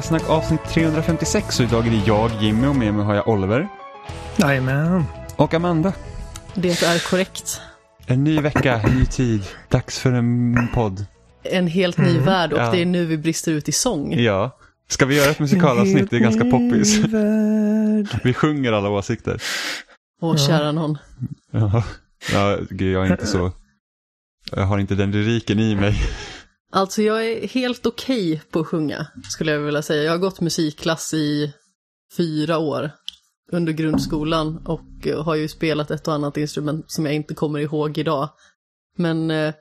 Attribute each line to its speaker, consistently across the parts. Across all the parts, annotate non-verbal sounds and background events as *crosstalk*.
Speaker 1: Spelsnack avsnitt 356 och idag är det jag, Jimmy och med mig har jag Oliver
Speaker 2: Jajamän.
Speaker 1: och Amanda.
Speaker 3: Det är korrekt.
Speaker 1: En ny vecka, ny tid, dags för en podd.
Speaker 3: En helt ny värld och
Speaker 1: Ja.
Speaker 3: det är nu vi brister ut i sång.
Speaker 1: Ja. Ska vi göra ett musikalavsnitt? Det är ganska poppis. Vi sjunger alla åsikter.
Speaker 3: Åh, kära någon.
Speaker 1: Ja, ja jag är inte så... Jag har inte den lyriken i mig.
Speaker 3: Alltså jag är helt okej på att sjunga, skulle jag vilja säga. Jag har gått musikklass i fyra år under grundskolan och eh, har ju spelat ett och annat instrument som jag inte kommer ihåg idag. Men eh,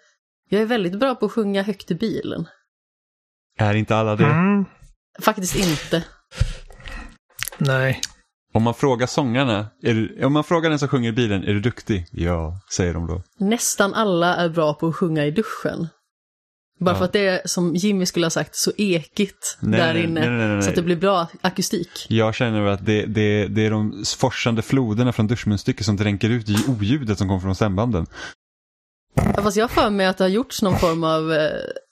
Speaker 3: jag är väldigt bra på att sjunga högt i bilen.
Speaker 1: Är inte alla det?
Speaker 2: Mm.
Speaker 3: Faktiskt inte.
Speaker 2: Nej.
Speaker 1: Om man frågar sångarna, är du, om man frågar den som sjunger i bilen, är du duktig? Ja, säger de då.
Speaker 3: Nästan alla är bra på att sjunga i duschen. Bara för att det är, som Jimmy skulle ha sagt, så ekigt
Speaker 1: Nej,
Speaker 3: där inne.
Speaker 1: nej, nej.
Speaker 3: Så att det blir bra akustik.
Speaker 1: Jag känner att det, det, det är de forsande floderna från duschmunstycket som dränker ut oljudet som kommer från stämbanden.
Speaker 3: Ja, fast jag har för mig att det har gjorts någon form av eh,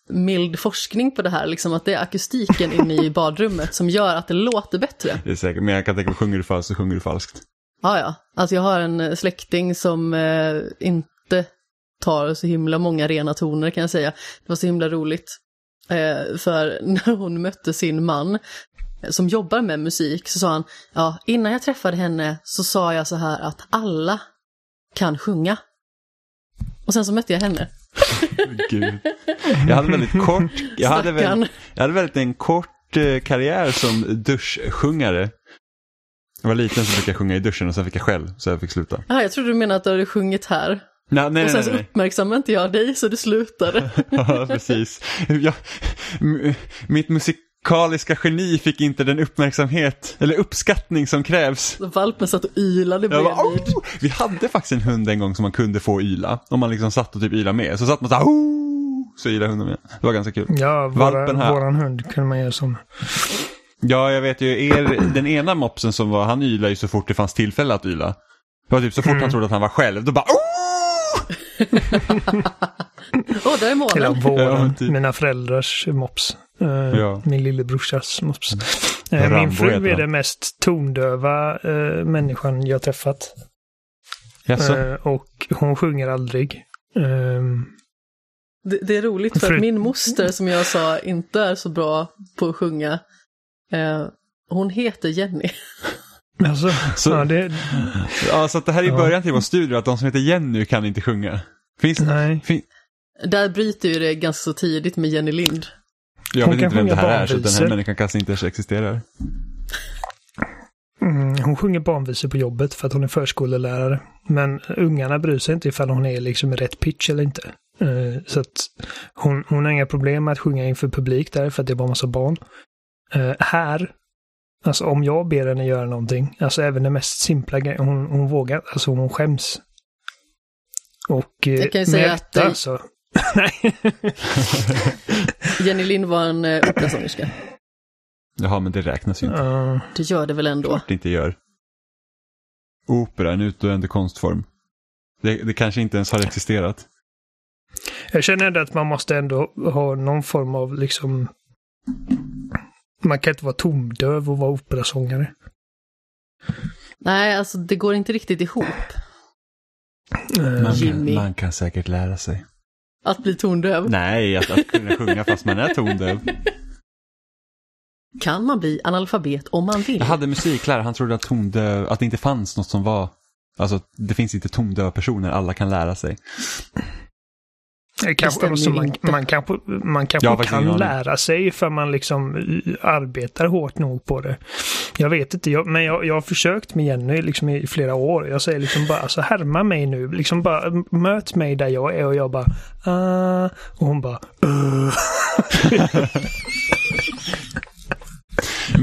Speaker 3: mild forskning på det här, liksom att det är akustiken inne i badrummet som gör att det låter bättre.
Speaker 1: Det är säkert, men jag kan tänka mig, sjunger du falskt så sjunger du falskt.
Speaker 3: Ja, ja. Alltså jag har en eh, släkting som eh, inte tar så himla många rena toner kan jag säga. Det var så himla roligt. Eh, för *laughs* när hon mötte sin man eh, som jobbar med musik så sa han, ja, innan jag träffade henne så sa jag så här att alla kan sjunga. Och sen så mötte jag henne.
Speaker 1: Gud. Jag hade väldigt kort, jag hade, väl,
Speaker 3: Stackarn.
Speaker 1: jag hade väldigt en kort eh, karriär som duschsjungare. Jag var liten så fick jag sjunga i duschen och sen fick jag själv så jag fick sluta.
Speaker 3: Ah, jag trodde du menade att du hade sjungit här.
Speaker 1: Nej, nej,
Speaker 3: och sen så
Speaker 1: nej.
Speaker 3: uppmärksammade inte jag dig så du slutade. *laughs*
Speaker 1: Ja, precis. Jag, mitt musikaliska geni fick inte den uppmärksamhet eller uppskattning som krävs.
Speaker 3: Valpen satt och ylade
Speaker 1: bara,
Speaker 3: bredvid.
Speaker 1: oh! Vi hade faktiskt en hund en gång som man kunde få yla. Om man liksom satt och typ ylade med. Så satt man så här, oh! så ylade hunden med. Det var ganska kul.
Speaker 2: Ja,
Speaker 1: Valpen
Speaker 2: våra,
Speaker 1: här.
Speaker 2: våran hund kunde man göra som.
Speaker 1: Ja, jag vet ju, er, den ena mopsen som var, han ylade ju så fort det fanns tillfälle att yla. Det var typ så fort
Speaker 2: Mm.
Speaker 1: han trodde att han var själv, då bara oh!
Speaker 3: Åh, där är
Speaker 2: Eller
Speaker 3: målen.
Speaker 2: våran,
Speaker 1: Ja, typ.
Speaker 2: mina föräldrars mops. Eh,
Speaker 1: Ja.
Speaker 2: Min lillebrorsas mops.
Speaker 1: Rambo
Speaker 2: min fru är den mest tondöva eh, människan jag träffat. Eh, och hon sjunger aldrig. Ehm,
Speaker 3: Det, det är roligt för att min moster som jag sa inte är så bra på att sjunga. Hon heter Jenny. *laughs*
Speaker 2: alltså,
Speaker 1: Så-
Speaker 2: ja, det,
Speaker 1: Ja, så att det här är
Speaker 2: Ja.
Speaker 1: början till vår studio, att de som heter Jenny kan inte sjunga. Finns
Speaker 2: nej.
Speaker 1: fin,
Speaker 3: Där bryter ju det ganska så tidigt med Jenny Lind.
Speaker 1: Jag
Speaker 2: Hon
Speaker 1: vet inte vem det här är, så den här människan kanske inte ens existerar.
Speaker 2: Mm, hon sjunger barnvisor på jobbet för att hon är förskollärare. Men ungarna bryr sig inte ifall hon är liksom i rätt pitch eller inte. Eh, så att hon, hon har inga problem med att sjunga inför publik där för att det är bara massa barn. Eh, här, alltså om jag ber henne göra någonting, alltså även det mest simpla grejen, hon, hon vågar, alltså hon skäms. Och eh,
Speaker 3: Jag kan ju säga att det-
Speaker 2: alltså. *laughs* Nej.
Speaker 3: Jenny Lind var en eh, operasångerska.
Speaker 1: Jaha, men det räknas ju inte.
Speaker 2: Ja.
Speaker 3: Det gör det väl ändå.
Speaker 1: Klart det inte gör. Opera, en utdöende konstform. Det, det kanske inte ens har existerat.
Speaker 2: Jag känner ändå att man måste ändå ha någon form av liksom... Man kan inte vara tomdöv och vara operasångare.
Speaker 3: Nej, alltså det går inte riktigt ihop.
Speaker 2: Eh,
Speaker 1: Man kan,
Speaker 3: Jimmy.
Speaker 1: man kan säkert lära sig.
Speaker 3: Att bli tondöv.
Speaker 1: Nej, att, att kunna sjunga fast man är tondöv.
Speaker 3: Kan man bli analfabet om man vill?
Speaker 1: Jag hade musiklärare, han trodde att tondöv, att det inte fanns något som var, alltså det finns inte tondöva personer, alla kan lära sig.
Speaker 2: Det kanske, alltså, man, man kanske, man kanske
Speaker 1: ingen
Speaker 2: kan lära sig för man liksom arbetar hårt nog på det. Jag vet inte, jag, men jag, jag har försökt med Jenny liksom i flera år. Jag säger liksom bara, alltså härma mig nu. Liksom bara möt mig där jag är och jag bara, ah, och hon bara, uh. *laughs* *laughs*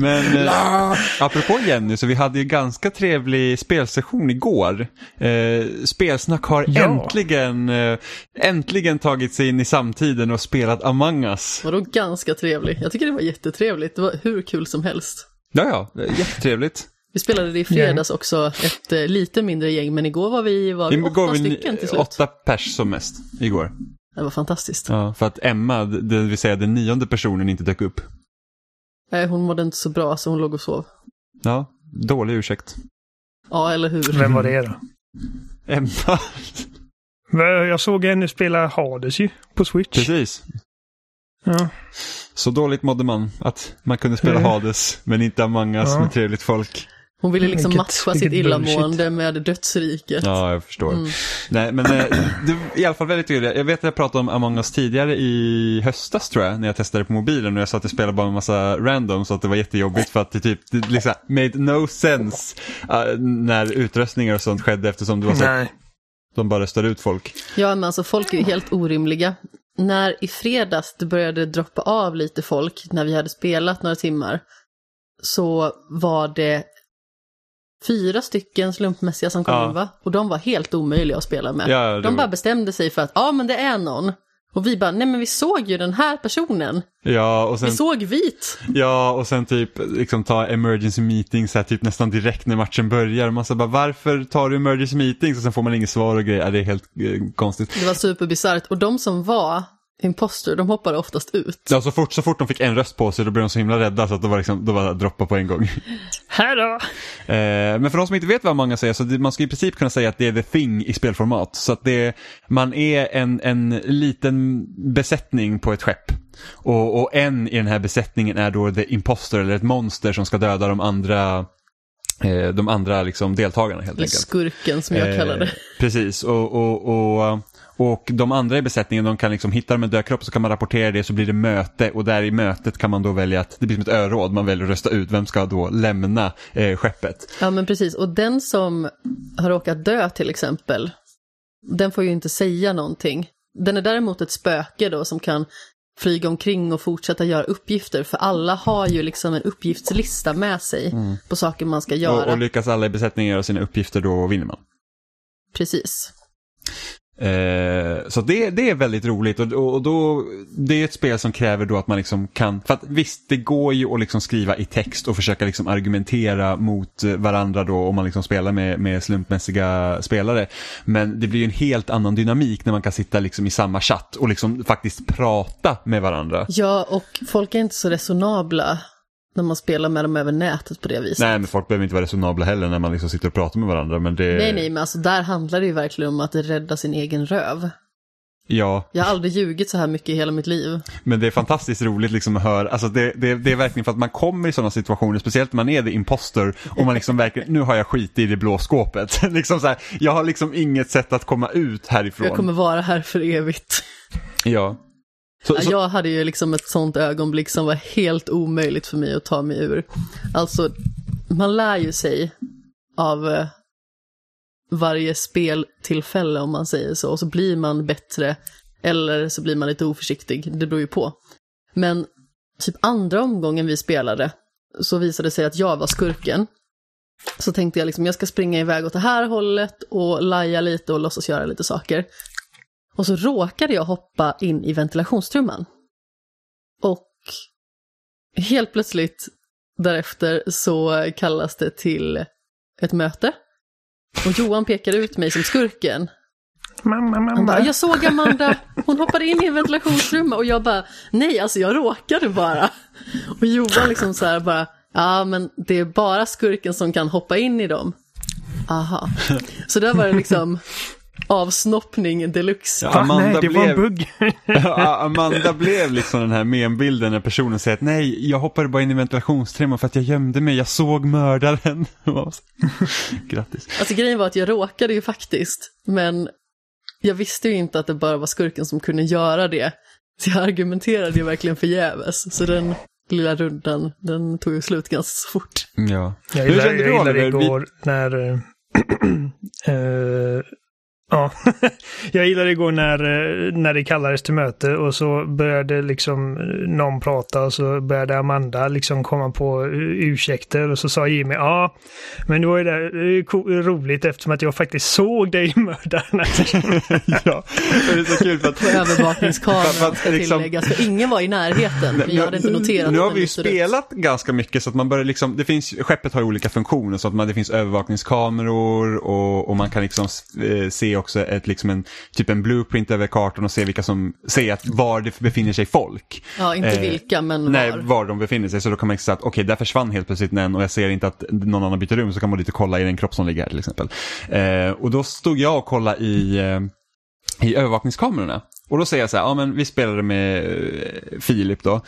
Speaker 1: Men eh, apropå Jenny, så vi hade ju ganska trevlig spelsession igår. Eh, Spelsnack har
Speaker 2: Ja.
Speaker 1: äntligen, eh, äntligen tagit sig in i samtiden och spelat Among Us.
Speaker 3: Vadå ganska trevlig? Jag tycker det var jättetrevligt. Det var hur kul som helst.
Speaker 1: Ja, ja, jättetrevligt.
Speaker 3: Vi spelade det i fredags också, ett eh, lite mindre gäng, men igår var vi, var vi
Speaker 1: Vi
Speaker 3: åtta
Speaker 1: vi
Speaker 3: stycken till slut.
Speaker 1: åtta pers som mest igår.
Speaker 3: Det var fantastiskt.
Speaker 1: Ja, för att Emma, det vill säga den nionde personen, inte dök upp.
Speaker 3: Nej, hon mådde inte så bra så hon låg och sov.
Speaker 1: Ja, dålig ursäkt.
Speaker 3: Ja, eller hur?
Speaker 2: Vem var det då?
Speaker 1: Emma. *laughs*
Speaker 2: Jag såg henne spela Hades ju, på Switch.
Speaker 1: Precis.
Speaker 2: Ja.
Speaker 1: Så dåligt mådde man att man kunde spela. Hades, men inte Among Us
Speaker 2: Ja.
Speaker 1: med trevligt folk.
Speaker 3: Hon ville liksom
Speaker 2: Vilket-
Speaker 3: matcha sitt illamående med dödsriket.
Speaker 1: Ja, jag förstår.
Speaker 3: Mm.
Speaker 1: Nej, men eh, det är i alla fall väldigt trevligt. Jag vet att jag pratade om Among Us tidigare i höstas tror jag, när jag testade på mobilen och jag sa att jag spelade bara en massa random så att det var jättejobbigt för att det typ det liksom made no sense eh, när utröstningar och sånt skedde eftersom det var så
Speaker 2: Nej.
Speaker 1: de bara röstade ut folk.
Speaker 3: Ja, men alltså folk är ju helt orimliga. När i fredags det började droppa av lite folk, när vi hade spelat några timmar, så var det fyra stycken slumpmässiga som kom
Speaker 1: Ja.
Speaker 3: in va? Och de var helt omöjliga att spela med.
Speaker 1: Ja,
Speaker 3: de bara
Speaker 1: var-
Speaker 3: bestämde sig för att, ja men det är någon. Och vi bara, nej men vi såg ju den här personen.
Speaker 1: Ja, och sen,
Speaker 3: Vi såg vit.
Speaker 1: ja, och sen typ liksom ta emergency meetings så här, typ nästan direkt när matchen börjar. Man så bara, varför tar du emergency meetings? Och sen får man inget svar och grejer. Ja, det är helt eh, konstigt.
Speaker 3: Det var superbisarrt. Och de som var imposter, de hoppade oftast ut.
Speaker 1: Ja, så fort, så fort de fick en röst på sig då blev de så himla rädda så att det var, liksom, då var droppa på en gång. *laughs*
Speaker 2: Här då!
Speaker 1: Eh, men för de som inte vet vad många säger, så det, man ska i princip kunna säga att det är the thing i spelformat. Så att det, man är en, en liten besättning på ett skepp. Och, och en i den här besättningen är då the imposter, eller ett monster som ska döda de andra, eh, de andra liksom deltagarna helt
Speaker 3: Eller
Speaker 1: enkelt.
Speaker 3: skurken som jag
Speaker 1: Eh,
Speaker 3: kallar det.
Speaker 1: Precis, och, och, och, och de andra i besättningen de kan liksom hitta dem en död kropp så kan man rapportera det så blir det möte och där i mötet kan man då välja att, det blir som ett öråd, man väljer att rösta ut vem ska då lämna eh, skeppet.
Speaker 3: Ja men precis, och den som har råkat dö till exempel, den får ju inte säga någonting. Den är däremot ett spöke då som kan flyga omkring och fortsätta göra uppgifter, för alla har ju liksom en uppgiftslista med sig på saker man ska göra.
Speaker 1: Och, och lyckas alla i besättningen göra sina uppgifter då vinner man.
Speaker 3: Precis.
Speaker 1: Eh, så det, det är väldigt roligt och, och, då, det är ett spel som kräver då att man liksom kan, för att visst det går ju att liksom skriva i text och försöka liksom argumentera mot varandra då om man liksom spelar med, med slumpmässiga spelare. Men det blir ju en helt annan dynamik när man kan sitta liksom i samma chatt och liksom faktiskt prata med varandra.
Speaker 3: Ja, och folk är inte så resonabla när man spelar med dem över nätet på det viset.
Speaker 1: Nej men folk behöver inte vara resonabla heller när man liksom sitter och pratar med varandra men det...
Speaker 3: nej, nej, men alltså där handlar det ju verkligen om att rädda sin egen röv.
Speaker 1: Ja,
Speaker 3: Jag har aldrig ljugit så här mycket i hela mitt liv.
Speaker 1: Men det är fantastiskt roligt liksom att höra, alltså det, det, det är verkligen för att man kommer i sådana situationer, speciellt när man är the imposter och man liksom verkligen, nu har jag skit i det blå skåpet. *laughs* liksom så här, jag har liksom inget sätt att komma ut härifrån.
Speaker 3: Jag kommer vara här för evigt.
Speaker 1: Ja. Så, så,
Speaker 3: Jag hade ju liksom ett sånt ögonblick som var helt omöjligt för mig att ta mig ur. Alltså, man lär ju sig av eh, varje speltillfälle om man säger så, och så blir man bättre eller så blir man lite oförsiktig, det beror ju på. Men typ andra omgången vi spelade så visade det sig att jag var skurken. Så tänkte jag liksom, jag ska springa iväg åt det här hållet och laja lite och låtsas göra lite saker. Och så råkade jag hoppa in i ventilationstrumman. Och helt plötsligt därefter så kallas det till ett möte. Och Johan pekar ut mig som skurken.
Speaker 2: Mamma,
Speaker 3: Han bara,
Speaker 2: mamma.
Speaker 3: jag såg Amanda, hon hoppade in i en ventilationsrum och jag bara, nej alltså jag råkade bara. Och Johan liksom så här bara, ja men det är bara skurken som kan hoppa in i dem. Aha. Så där var det liksom avsnoppning deluxe.
Speaker 1: Ja? Amanda
Speaker 2: Nej, det var en
Speaker 1: blev-
Speaker 2: bugg. *laughs*
Speaker 1: Ja, Amanda blev liksom den här membilden när personen säger att nej, jag hoppade bara in i ventilationstrumman för att jag gömde mig, jag såg mördaren. *laughs* Grattis.
Speaker 3: Alltså grejen var att jag råkade ju faktiskt, men jag visste ju inte att det bara var skurken som kunde göra det. Så jag argumenterade ju verkligen förgäves. Så den lilla rundan, den tog ju slut ganska fort.
Speaker 1: Ja.
Speaker 2: Jag
Speaker 1: Hur
Speaker 2: gillade,
Speaker 1: kände
Speaker 2: jag
Speaker 1: du
Speaker 2: gillade
Speaker 1: Oliver? Vi-
Speaker 2: igår när... *clears throat* eh, ja, *laughs* jag gillade igår när, eh, när det kallades till möte och så började liksom eh, någon prata och så började Amanda liksom komma på eh, ursäkter och så sa Jimmy ja, men det var ju det, ko- roligt eftersom att jag faktiskt såg dig *laughs* mörda den här *laughs*
Speaker 1: ja, det är så kul för att
Speaker 3: På övervakningskameran
Speaker 1: För att liksom-
Speaker 3: tilläggas, för ingen var i närheten. Men jag hade inte noterat
Speaker 1: Nu
Speaker 3: att
Speaker 1: har vi ju
Speaker 3: lyste ut.
Speaker 1: spelat ganska mycket så att man börjar liksom, det finns, skeppet har olika funktioner så att man, det finns övervakningskameror och, och man kan liksom eh, se se också ett, liksom en, typ en blueprint över kartan och se vilka som, se att var det befinner sig folk.
Speaker 3: Ja, inte
Speaker 1: Eh,
Speaker 3: vilka, men
Speaker 1: Nej,
Speaker 3: var.
Speaker 1: var de befinner sig. Så då kan man säga att okej, där försvann helt plötsligt en och jag ser inte att någon annan byter rum så kan man och kolla i den kropp som ligger här till exempel. Eh, och då stod jag och kollade i, eh, i övervakningskamerorna. Och då säger jag så här, ja men vi spelade med eh, Filip då.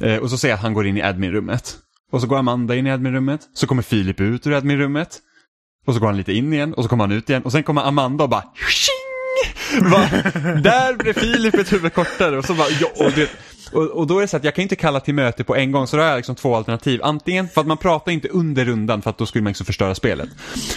Speaker 1: Eh, och så säger jag att han går in i adminrummet. Och så går Amanda in i adminrummet. Så kommer Filip ut ur adminrummet. Och så går han lite in igen och så kommer han ut igen. Och sen kommer Amanda och bara tjing! Va? *laughs* Där blev Filip ett huvud kortare. Och, så bara, ja, och, det, och, och då är det så att jag kan inte kalla till möte på en gång. Så då har jag liksom två alternativ. Antingen för att man pratar inte under rundan för att då skulle man liksom förstöra spelet.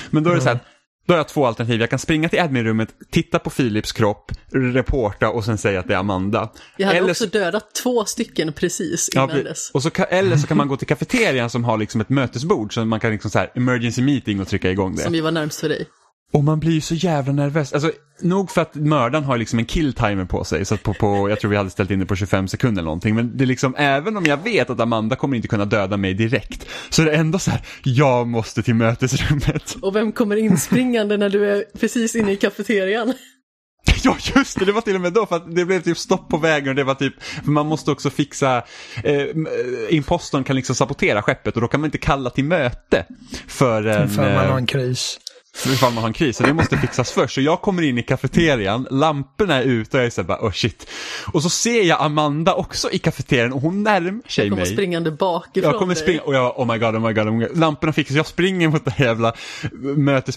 Speaker 1: Men då är det så här, då har jag två alternativ. Jag kan springa till adminrummet, titta på Filips kropp, reporta och sen säga att det är Amanda.
Speaker 3: Jag hade
Speaker 1: Eller
Speaker 3: också
Speaker 1: så-
Speaker 3: dödat två stycken precis
Speaker 1: Ja,
Speaker 3: innan
Speaker 1: pre-
Speaker 3: dess.
Speaker 1: och så kan, eller så kan man gå till kafeterian som har liksom ett mötesbord så man kan liksom så här emergency meeting och trycka igång det.
Speaker 3: Som ju var närmst för dig.
Speaker 1: Och man blir ju så jävla nervös. Alltså, nog för att mördaren har liksom en kill timer på sig. Så att på, på, jag tror vi hade ställt in det på 25 sekunder eller någonting. Men det är liksom, även om jag vet att Amanda kommer inte kunna döda mig direkt. Så är det ändå så här, jag måste till mötesrummet.
Speaker 3: Och vem kommer inspringande när du är precis inne i kafeterian? *laughs*
Speaker 1: Ja just det, det var till och med då för att det blev typ stopp på vägen och det var typ, för man måste också fixa, eh, eh, impostorn kan liksom sabotera skeppet och då kan man inte kalla till möte för en,
Speaker 2: För man
Speaker 1: eh,
Speaker 2: har en kris.
Speaker 1: Ifall man har en kris. Så det måste fixas först. Så jag kommer in i kafeterian, lamporna är ute och jag är så här bara, oh shit. Och så ser jag Amanda också i kafeterian och hon närmar sig
Speaker 3: Kommer
Speaker 1: mig.
Speaker 3: springande bakifrån
Speaker 1: Jag kommer
Speaker 3: dig.
Speaker 1: springa och jag, oh my god, oh my god, oh my god. Lamporna fixas, jag springer mot det här jävla.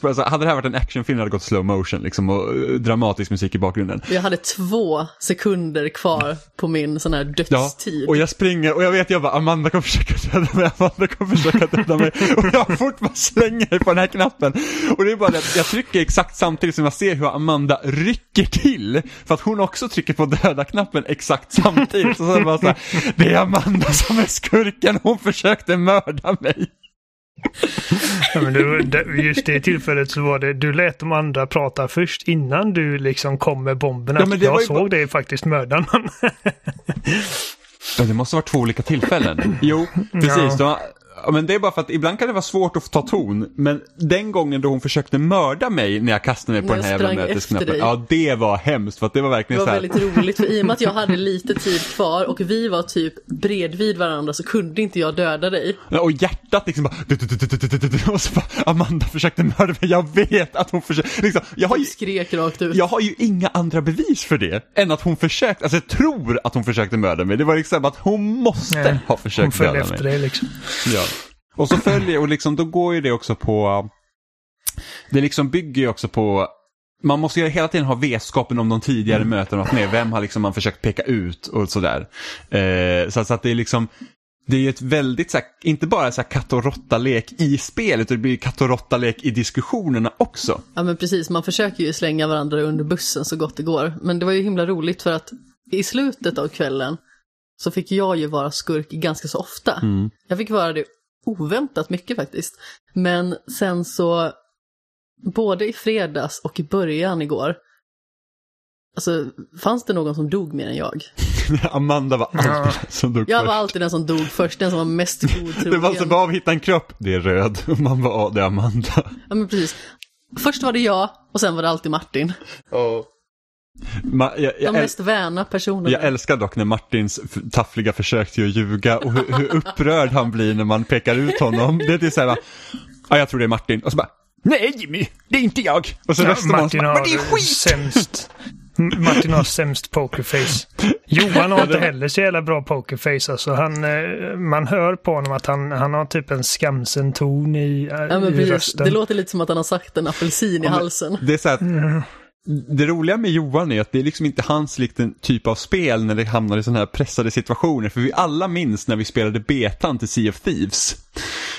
Speaker 1: Alltså, hade det här varit en actionfilm hade det gått slow motion liksom och eh, dramatisk musik i bakgrunden.
Speaker 3: Jag hade två sekunder kvar på min sån här
Speaker 1: Ja,
Speaker 3: dödstid.
Speaker 1: och jag springer och jag vet jag bara Amanda kommer försöka döda mig, Amanda kommer försöka döda mig. Och jag fort bara slänger mig på den här knappen. Och det är bara det att jag trycker exakt samtidigt som jag ser hur Amanda rycker till. För att hon också trycker på döda-knappen exakt samtidigt. Så, så är det bara så här, det är Amanda som är skurken, hon försökte mörda mig.
Speaker 2: Ja, men du, det- just det tillfället så var det, du lät de andra prata först innan du liksom kom med bomberna.
Speaker 1: Ja, men det var
Speaker 2: jag
Speaker 1: ju
Speaker 2: såg
Speaker 1: bara-
Speaker 2: det faktiskt mördaren.
Speaker 1: Ja, det måste ha varit två olika tillfällen. Jo, precis. De, ja, men det är bara för att ibland kan det vara svårt att få ta ton. Men den gången då hon försökte mörda mig när jag kastade mig på den här jävla mötesknappen. Ja, det var hemskt. För att det var
Speaker 3: Det
Speaker 1: verkligen
Speaker 3: var
Speaker 1: så här.
Speaker 3: väldigt roligt för i och med att jag hade *laughs* lite tid kvar och vi var typ bredvid varandra så kunde inte jag döda dig.
Speaker 1: Ja, Och hjärtat liksom bara... Och så bara, Amanda försökte mörda mig. Jag vet att hon försökte. Liksom, jag, har ju,
Speaker 3: skrek rakt ut.
Speaker 1: jag har ju inga andra bevis för det. Än att hon försökte. Alltså jag tror att hon försökte mörda mig. Det var liksom att hon måste
Speaker 2: Nej,
Speaker 1: ha
Speaker 2: Hon
Speaker 1: försökt
Speaker 2: följde
Speaker 1: döda mig.
Speaker 2: efter dig liksom.
Speaker 1: Ja. Och så följer, och liksom, då går ju det också på, det liksom bygger ju också på, man måste ju hela tiden ha vetskapen om de tidigare mötena och med. Vem har liksom man försökt peka ut och sådär. Eh, så, så att det är liksom, det är ju ett väldigt, så här, inte bara så här katt och råtta-lek i spelet, utan det blir katt och råtta-lek i diskussionerna också.
Speaker 3: Ja men precis, man försöker ju slänga varandra under bussen så gott det går. Men det var ju himla roligt för att i slutet av kvällen så fick jag ju vara skurk ganska så ofta. Jag fick vara det oväntat mycket faktiskt. Men sen så, både i fredags och i början igår, alltså fanns det någon som dog mer än jag? *laughs*
Speaker 1: Amanda var alltid den som dog
Speaker 3: Jag
Speaker 1: först.
Speaker 3: var alltid den som dog först, den som var mest godtrogen. *laughs*
Speaker 1: Det var så bara, hitta en kropp, det är röd. Och *laughs* man ja det är Amanda.
Speaker 3: Ja men precis. Först var det jag och sen var det alltid Martin.
Speaker 1: Ma, jag,
Speaker 3: De
Speaker 1: jag, äl-
Speaker 3: mest väna personerna.
Speaker 1: Jag älskar dock när Martins taffliga försök till att ljuga och hur, hur upprörd han blir när man pekar ut honom. Det är typ såhär, ja jag tror det är Martin. Och så bara, nej Jimmy, det är inte jag. Och så
Speaker 2: Ja,
Speaker 1: röstar man så
Speaker 2: Martin
Speaker 1: bara,
Speaker 2: har
Speaker 1: men det är skit!
Speaker 2: sämst. Martin har sämst pokerface. Johan har inte heller så jävla bra pokerface. Alltså han, eh, man hör på honom att han, han har typ en skamsen ton i, eh,
Speaker 3: Ja men
Speaker 2: i rösten.
Speaker 3: det låter lite som att han har sagt en apelsin i halsen.
Speaker 1: Det är så här, det roliga med Johan är att det är liksom inte hans liten typ av spel när det hamnar i sådana här pressade situationer. För vi alla minns när vi spelade betan till Sea of Thieves.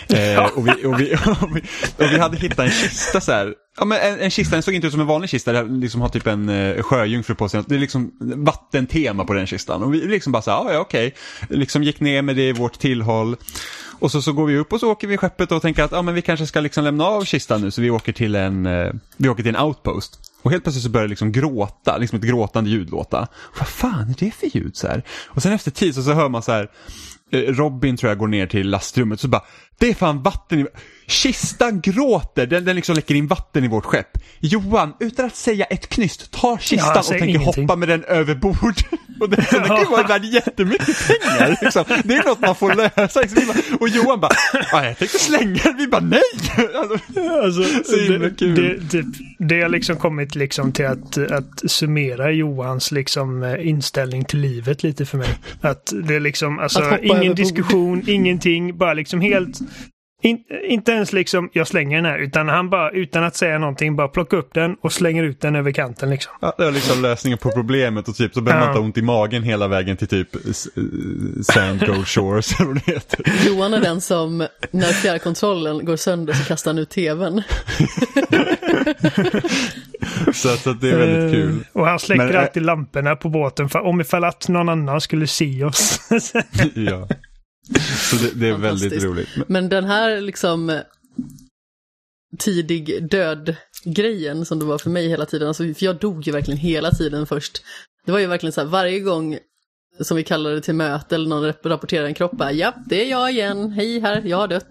Speaker 1: Eh, och, vi, och, vi, *laughs* och, vi, och vi hade hittat en kista så här. Ja, men en, en kista, den såg inte ut som en vanlig kista, den liksom har typ en eh, sjöjungfru på sig. Det är liksom vattentema på den kistan. Och vi liksom bara så här, ja, okej. Liksom gick ner med det i vårt tillhåll. Och så, så går vi upp och så åker vi skeppet och tänker att ja, men vi kanske ska liksom lämna av kistan nu. Så vi åker till en, eh, vi åker till en outpost. Och helt plötsligt så börjar det liksom gråta, liksom ett gråtande ljud låta. Vad fan är det för ljud så här? Och sen efter tid så, så hör man så här eh, Robin tror jag går ner till lastrummet så bara, det är fan vatten i... Kistan gråter, den, den liksom läcker in vatten i vårt skepp. Johan, utan att säga ett knyst, tar kistan
Speaker 2: Ja,
Speaker 1: och tänker
Speaker 2: ingenting.
Speaker 1: hoppa med den över bord. *laughs* Och det, så det kan ju vara värd jättemycket pengar. Liksom. Det är något man får lösa. Liksom. Och Johan bara, "Ja, jag tänkte slänga den. Vi bara, nej! Alltså,
Speaker 2: Alltså,
Speaker 1: Så himla
Speaker 2: det,
Speaker 1: kul.
Speaker 2: det, typ, det har liksom kommit liksom till att, att summera Johans liksom eh, inställning till livet lite för mig. Att det är liksom, alltså ingen diskussion, ingenting, bara liksom helt in, inte ens liksom, jag slänger den här, utan han bara utan att säga någonting bara plockar upp den och slänger ut den över kanten liksom.
Speaker 1: Ja, det var liksom lösningen på problemet och typ så behöver man
Speaker 2: Ja.
Speaker 1: inte ha ont i magen hela vägen till typ eh, Sand Gold Shores *laughs* eller vad det heter.
Speaker 3: Johan är den som, när fjärrkontrollen går sönder så kastar han ut tvn. *laughs*
Speaker 1: Så, så att det är väldigt kul.
Speaker 2: Eh, Och han släcker
Speaker 1: Men, eh,
Speaker 2: alltid lamporna på båten för om ifall att någon annan skulle se oss. *laughs*
Speaker 1: ja. Så det, det är väldigt roligt. Men,
Speaker 3: den här liksom tidig död-grejen som det var för mig hela tiden, alltså, för jag dog ju verkligen hela tiden först. Det var ju verkligen så här, varje gång som vi kallade till möte eller någon rap- rapporterade en kropp, bara, ja, det är jag igen, hej här, jag har dött.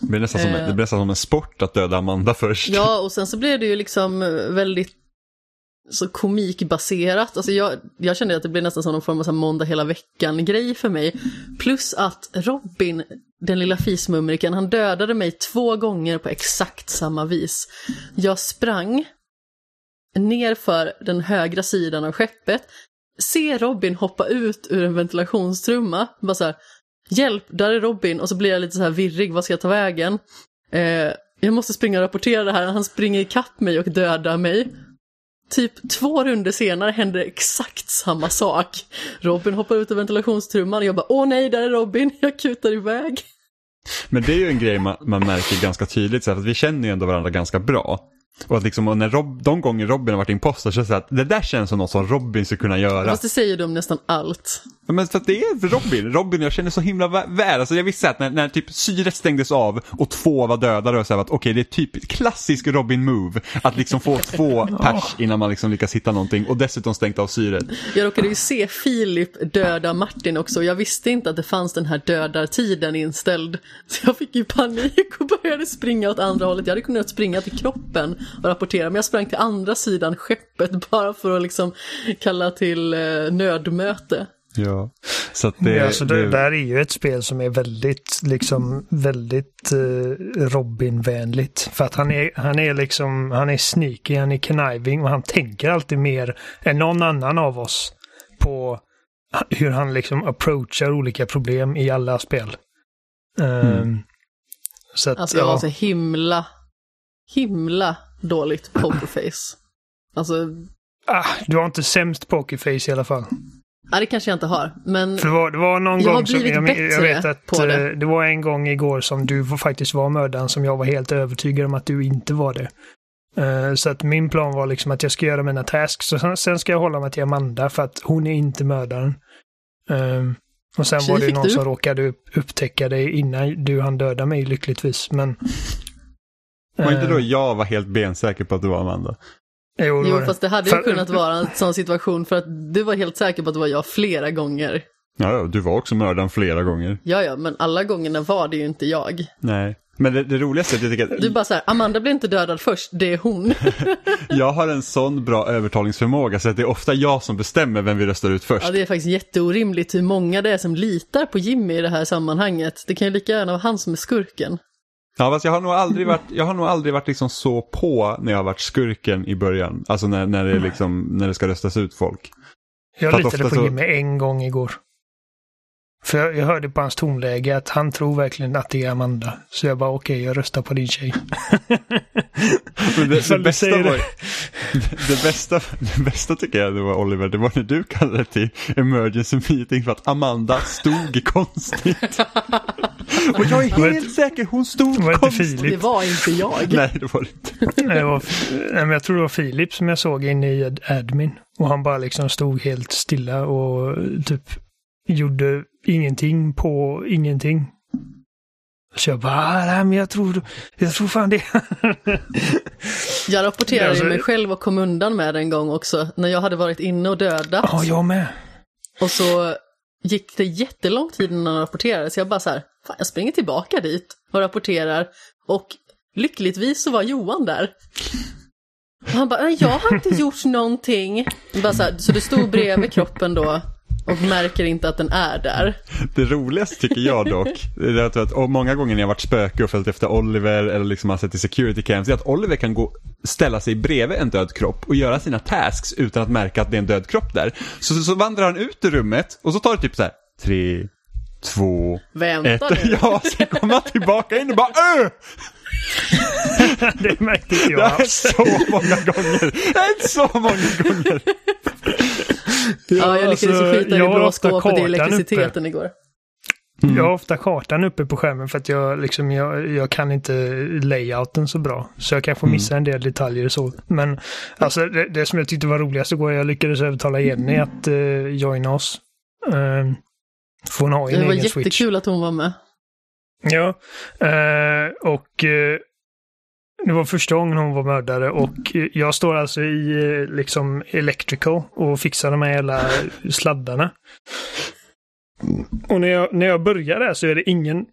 Speaker 1: det, blir nästan som, en- det blir nästan som en sport att döda Amanda först.
Speaker 3: Ja, och sen så blev det ju liksom väldigt så komikbaserat. Alltså jag, jag kände att det blev nästan som någon form av så här måndag hela veckan-grej för mig. Plus att Robin, den lilla fismumriken, han dödade mig två gånger på exakt samma vis. Jag sprang ner för den högra sidan av skeppet, ser Robin hoppa ut ur en ventilationstrumma, bara så här, hjälp, där är Robin, och så blir jag lite så här virrig, vad ska jag ta vägen? Eh, jag måste springa och rapportera det här, han springer ikapp mig och dödar mig. Typ två runder senare händer exakt samma sak. Robin hoppar ut ur ventilationstrumman och jag bara åh nej, där är Robin, *laughs* jag kutar iväg.
Speaker 1: Men det är ju en grej man, man märker ganska tydligt, så här, för att vi känner ju ändå varandra ganska bra. Och att liksom, och när Rob, de gånger Robin har varit imposter så är det så att det där känns som något som Robin skulle kunna göra.
Speaker 3: Fast det säger de nästan allt.
Speaker 1: Ja, Men för att det är Robin. Robin jag känner så himla vä- väl. Alltså jag visste att när, när typ syret stängdes av och två var dödade och så här att okej det är typ klassisk Robin move. Att liksom få *laughs* två pers innan man liksom lyckas hitta någonting och dessutom stängt av syret.
Speaker 3: Jag råkade ju se Filip döda Martin också och jag visste inte att det fanns den här dödartiden inställd. Så jag fick ju panik och började springa åt andra hållet. Jag hade kunnat springa till kroppen och rapportera men jag sprang till andra sidan skeppet *laughs* bara för att liksom kalla till eh, nödmöte.
Speaker 1: Ja. Så att det,
Speaker 2: ja, så det,
Speaker 1: det,
Speaker 2: där är ju ett spel som är väldigt, liksom, väldigt eh, Robin-vänligt. För att han är, han är liksom, han är sneaky, han är conniving och han tänker alltid mer än någon annan av oss på hur han liksom approachar olika problem i alla spel. Ehm, Så att,
Speaker 3: Alltså jag var
Speaker 2: ja.
Speaker 3: så himla, himla dåligt pokerface. Alltså,
Speaker 2: ah, du har inte sämst pokerface i alla fall.
Speaker 3: ja, det kanske jag inte har, men
Speaker 2: För det var, det var någon
Speaker 3: Jag har
Speaker 2: gång som
Speaker 3: blivit
Speaker 2: jag, jag
Speaker 3: bättre
Speaker 2: vet att
Speaker 3: på det.
Speaker 2: eh, det var en gång igår som du faktiskt var mördaren som jag var helt övertygad om att du inte var det. Eh, Så att min plan var liksom att jag ska göra mina tasks och sen- ska jag hålla mig till Amanda för att hon är inte mördaren. Eh, Och sen
Speaker 3: Tji
Speaker 2: var det någon
Speaker 3: du.
Speaker 2: som råkade upp, upptäcka det innan du hann döda mig lyckligtvis. Men...
Speaker 1: var inte
Speaker 2: eh,
Speaker 1: då jag var helt bensäker på att det var Amanda?
Speaker 2: Jo,
Speaker 3: jo fast det hade ju
Speaker 2: För-
Speaker 3: kunnat vara en sån situation för att du var helt säker på att det var jag flera gånger.
Speaker 1: Ja, ja, du var också mördaren flera gånger.
Speaker 3: Ja, ja, men alla gångerna var det ju inte jag.
Speaker 1: Nej. Men det, det roligaste är att jag tycker att
Speaker 3: Du bara så här, Amanda blir inte dödad först, det är hon. *laughs*
Speaker 1: jag har en sån bra övertalningsförmåga så att det är ofta jag som bestämmer vem vi röstar ut först.
Speaker 3: Ja, det är faktiskt jätteorimligt hur många det är som litar på Jimmy i det här sammanhanget. Det kan ju lika gärna vara han som är skurken.
Speaker 1: Ja, fast jag har nog aldrig *laughs* varit, jag har nog aldrig varit liksom så på när jag har varit skurken i början. Alltså när, när, det, liksom, när det ska röstas ut folk.
Speaker 2: Jag litade på
Speaker 1: så-
Speaker 2: Jimmy en gång igår. För jag, jag hörde på hans tonläge att han tror verkligen att det är Amanda. Så jag bara okej, jag röstar på din tjej. *laughs*
Speaker 1: Men det, det, bästa var,
Speaker 2: det. *laughs*
Speaker 1: det, bästa, det bästa tycker jag det var Oliver, det var när du kallade det till emergency meeting för att Amanda stod *laughs* konstigt. Och jag är helt
Speaker 2: inte-
Speaker 1: säker, hon stod
Speaker 2: var
Speaker 1: konstigt.
Speaker 3: Det var inte jag.
Speaker 1: Nej, det var det inte.
Speaker 2: Nej, det var, jag tror det var Filip som jag såg inne i ad- admin. Och han bara liksom stod helt stilla och typ gjorde ingenting på ingenting. Så jag bara, "Ah, nej, men jag tror, jag tror fan det. *laughs*
Speaker 3: Jag rapporterade
Speaker 2: Alltså-
Speaker 3: mig själv och kom undan med det en gång också, när jag hade varit inne och dödat.
Speaker 2: Ja, jag med.
Speaker 3: Och så gick det jättelång tid innan han rapporterade, så jag bara så här, fan jag springer tillbaka dit och rapporterar. Och lyckligtvis så var Johan där. Och han bara, "Nej, jag har inte gjort någonting. Bara så, här, så du stod bredvid kroppen då och märker inte att den är där.
Speaker 1: Det roligaste tycker jag dock, det är att, att och många gånger när jag varit spöke och följt efter Oliver eller liksom har sett i security cams, det är att Oliver kan gå, ställa sig bredvid en död kropp och göra sina tasks utan att märka att det är en död kropp där. Så, så, så vandrar han ut ur rummet och så tar det typ så här, tre, två,
Speaker 3: Vänta
Speaker 1: ett.
Speaker 3: nu. *laughs*
Speaker 1: Ja, sen kommer han tillbaka in och bara Öh! *laughs*
Speaker 2: det märkte inte
Speaker 1: Det
Speaker 2: jag
Speaker 1: har hänt så många gånger. Det har hänt så många gånger.
Speaker 3: Ja, jag lyckades ju
Speaker 2: alltså,
Speaker 3: skita i
Speaker 2: ofta
Speaker 3: blåskåpet i elektriciteten igår.
Speaker 2: Jag har ofta kartan uppe på skärmen för att jag, liksom, jag, jag kan inte layouten så bra. Så jag kanske missar en del detaljer och så. Men alltså, det, det som jag tyckte var roligast igår, jag lyckades övertala Jenny att uh, joina oss. Uh, för hon har ju en
Speaker 3: Det var
Speaker 2: egen switch.
Speaker 3: jättekul att hon var med.
Speaker 2: Ja, eh, och eh, det var första gången hon var mördare och jag står alltså i liksom electrical och fixar de här jävla sladdarna. Och när jag, när jag börjar där så är det ingen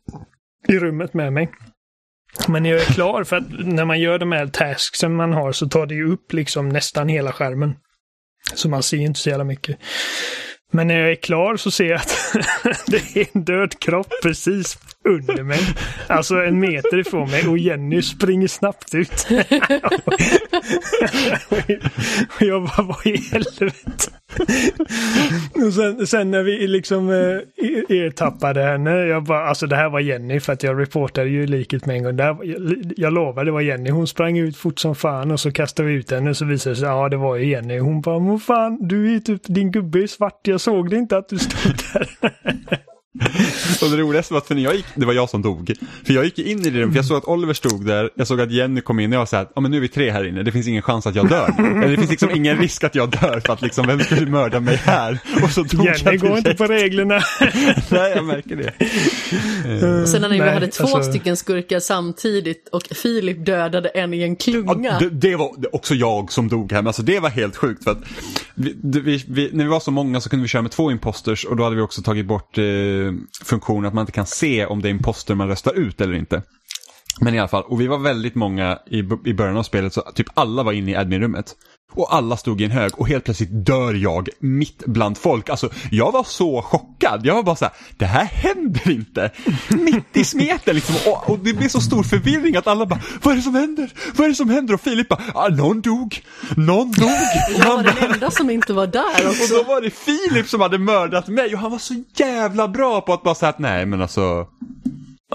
Speaker 2: i rummet med mig. Men när jag är klar, för att när man gör de här tasksen man har så tar det ju upp liksom nästan hela skärmen. Så man ser inte så jävla mycket. Men när jag är klar så ser jag att *laughs* det är en död kropp precis under mig. Alltså en meter ifrån mig och Jenny springer snabbt ut. och jag bara, vad i helvete? och sen, sen när vi liksom eh, e-, ertappade henne, jag bara, alltså det här var Jenny för att jag reportade ju liket med en gång. Det här, jag, jag lovar, det var Jenny. Hon sprang ut fort som fan och så kastade vi ut henne och så visade det sig, ja det var ju Jenny. Hon bara, vad fan, du är typ, din gubbe är svart, jag såg det inte att du stod där. *laughs*
Speaker 1: Och det roligaste var att för när jag gick, det var jag som dog. För jag gick in i det rummet, för jag såg att Oliver stod där, jag såg att Jenny kom in och jag var så här, ja men nu är vi tre här inne, det finns ingen chans att jag dör. Eller det finns liksom ingen risk att jag dör för att liksom, vem skulle mörda mig här? Och så dog
Speaker 2: Jenny
Speaker 1: jag
Speaker 2: går inte på reglerna. *laughs*
Speaker 1: Nej, jag märker det.
Speaker 3: Och sen när ni
Speaker 2: Nej,
Speaker 3: hade två
Speaker 2: alltså-
Speaker 3: stycken skurkar samtidigt och Filip dödade en i en klunga.
Speaker 1: Ja, det, det var också jag som dog här, men alltså det var helt sjukt för att vi, vi, vi, när vi var så många så kunde vi köra med två imposters och då hade vi också tagit bort eh, funktionen att man inte kan se om det är imposter man röstar ut eller inte. Men i alla fall, och vi var väldigt många i, i början av spelet så typ alla var inne i adminrummet. Och alla stod i en hög och helt plötsligt dör jag mitt bland folk. Alltså jag var så chockad. Jag var bara så här, det här händer inte. *laughs* Mitt i smeten liksom. Och, och det blev så stor förvirring att alla bara, vad är det som händer? Vad är det som händer? Och Filip bara, ah, någon dog. Någon dog. *laughs* Och,
Speaker 3: Jag var
Speaker 1: bara,
Speaker 3: den enda som inte var där *laughs*
Speaker 1: och då var det Filip som hade mördat mig och han var så jävla bra på att bara säga att nej men alltså.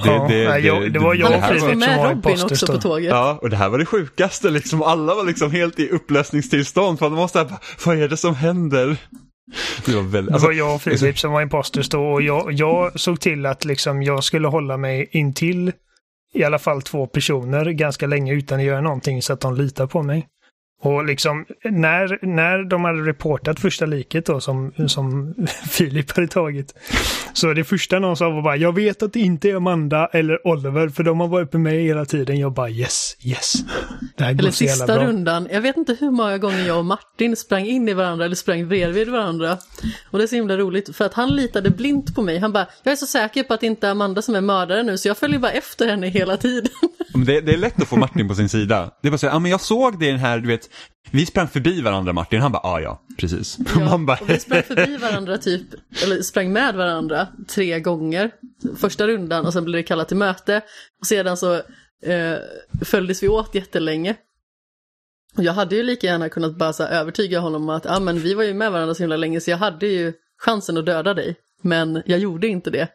Speaker 2: Ja, nej, jag- det var jag och Filip som var
Speaker 3: Robin
Speaker 2: imposters
Speaker 3: också på tåget.
Speaker 1: Ja, och det här var det sjukaste liksom. Alla var liksom helt i upplösningstillstånd. För de var så här, vad är det som händer? Det var väldigt,
Speaker 2: Det
Speaker 1: alltså,
Speaker 2: var jag och Filip som var imposters då och jag, jag såg till att liksom jag skulle hålla mig intill i alla fall två personer ganska länge utan att göra någonting så att de litar på mig. Och liksom när, när de hade reportat första liket då som, som *laughs* Filip hade tagit. Så det första någon sa var bara jag vet att det inte är Amanda eller Oliver för de har varit med mig hela tiden. Jag bara yes, yes. Det här går
Speaker 3: Eller
Speaker 2: så jävla
Speaker 3: sista
Speaker 2: bra.
Speaker 3: rundan, jag vet inte hur många gånger jag och Martin sprang in i varandra eller sprang bredvid varandra. Och det är så himla roligt för att han litade blint på mig. Han bara, jag är så säker på att det inte är Amanda som är mördare nu så jag följer bara efter henne hela tiden.
Speaker 1: det, det är lätt att få Martin på sin sida. Det var så här, ja men jag såg det i den här, du vet, vi sprang förbi varandra Martin. Han bara, ja ja, precis. Och man bara,
Speaker 3: och vi sprang förbi varandra typ, eller sprang med varandra tre gånger. Första rundan och sen blev det kallat till möte. Och sedan så eh, följdes vi åt jättelänge. Och jag hade ju lika gärna kunnat bara så övertyga honom om att ah, men vi var ju med varandra så himla länge så jag hade ju chansen att döda dig. Men jag gjorde inte det.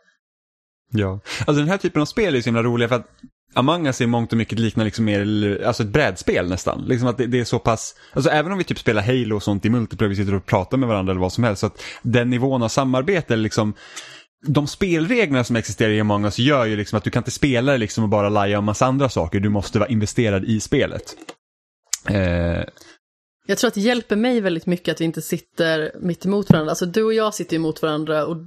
Speaker 1: Ja, alltså den här typen av spel är så himla roliga för att Among Us i mångt och mycket liknar liksom mer, alltså ett brädspel nästan. Liksom att det, det är så pass, alltså även om vi typ spelar Halo och sånt i multiplayer, vi sitter och pratar med varandra eller vad som helst, så att den nivån av samarbete liksom de spelreglerna som existerar i Among Us gör ju liksom att du kan inte spela det liksom och bara laja om massa andra saker, du måste vara investerad i spelet. Eh,
Speaker 3: Jag tror att det hjälper mig väldigt mycket att vi inte sitter mitt emot varandra. Alltså du och jag sitter ju mot varandra och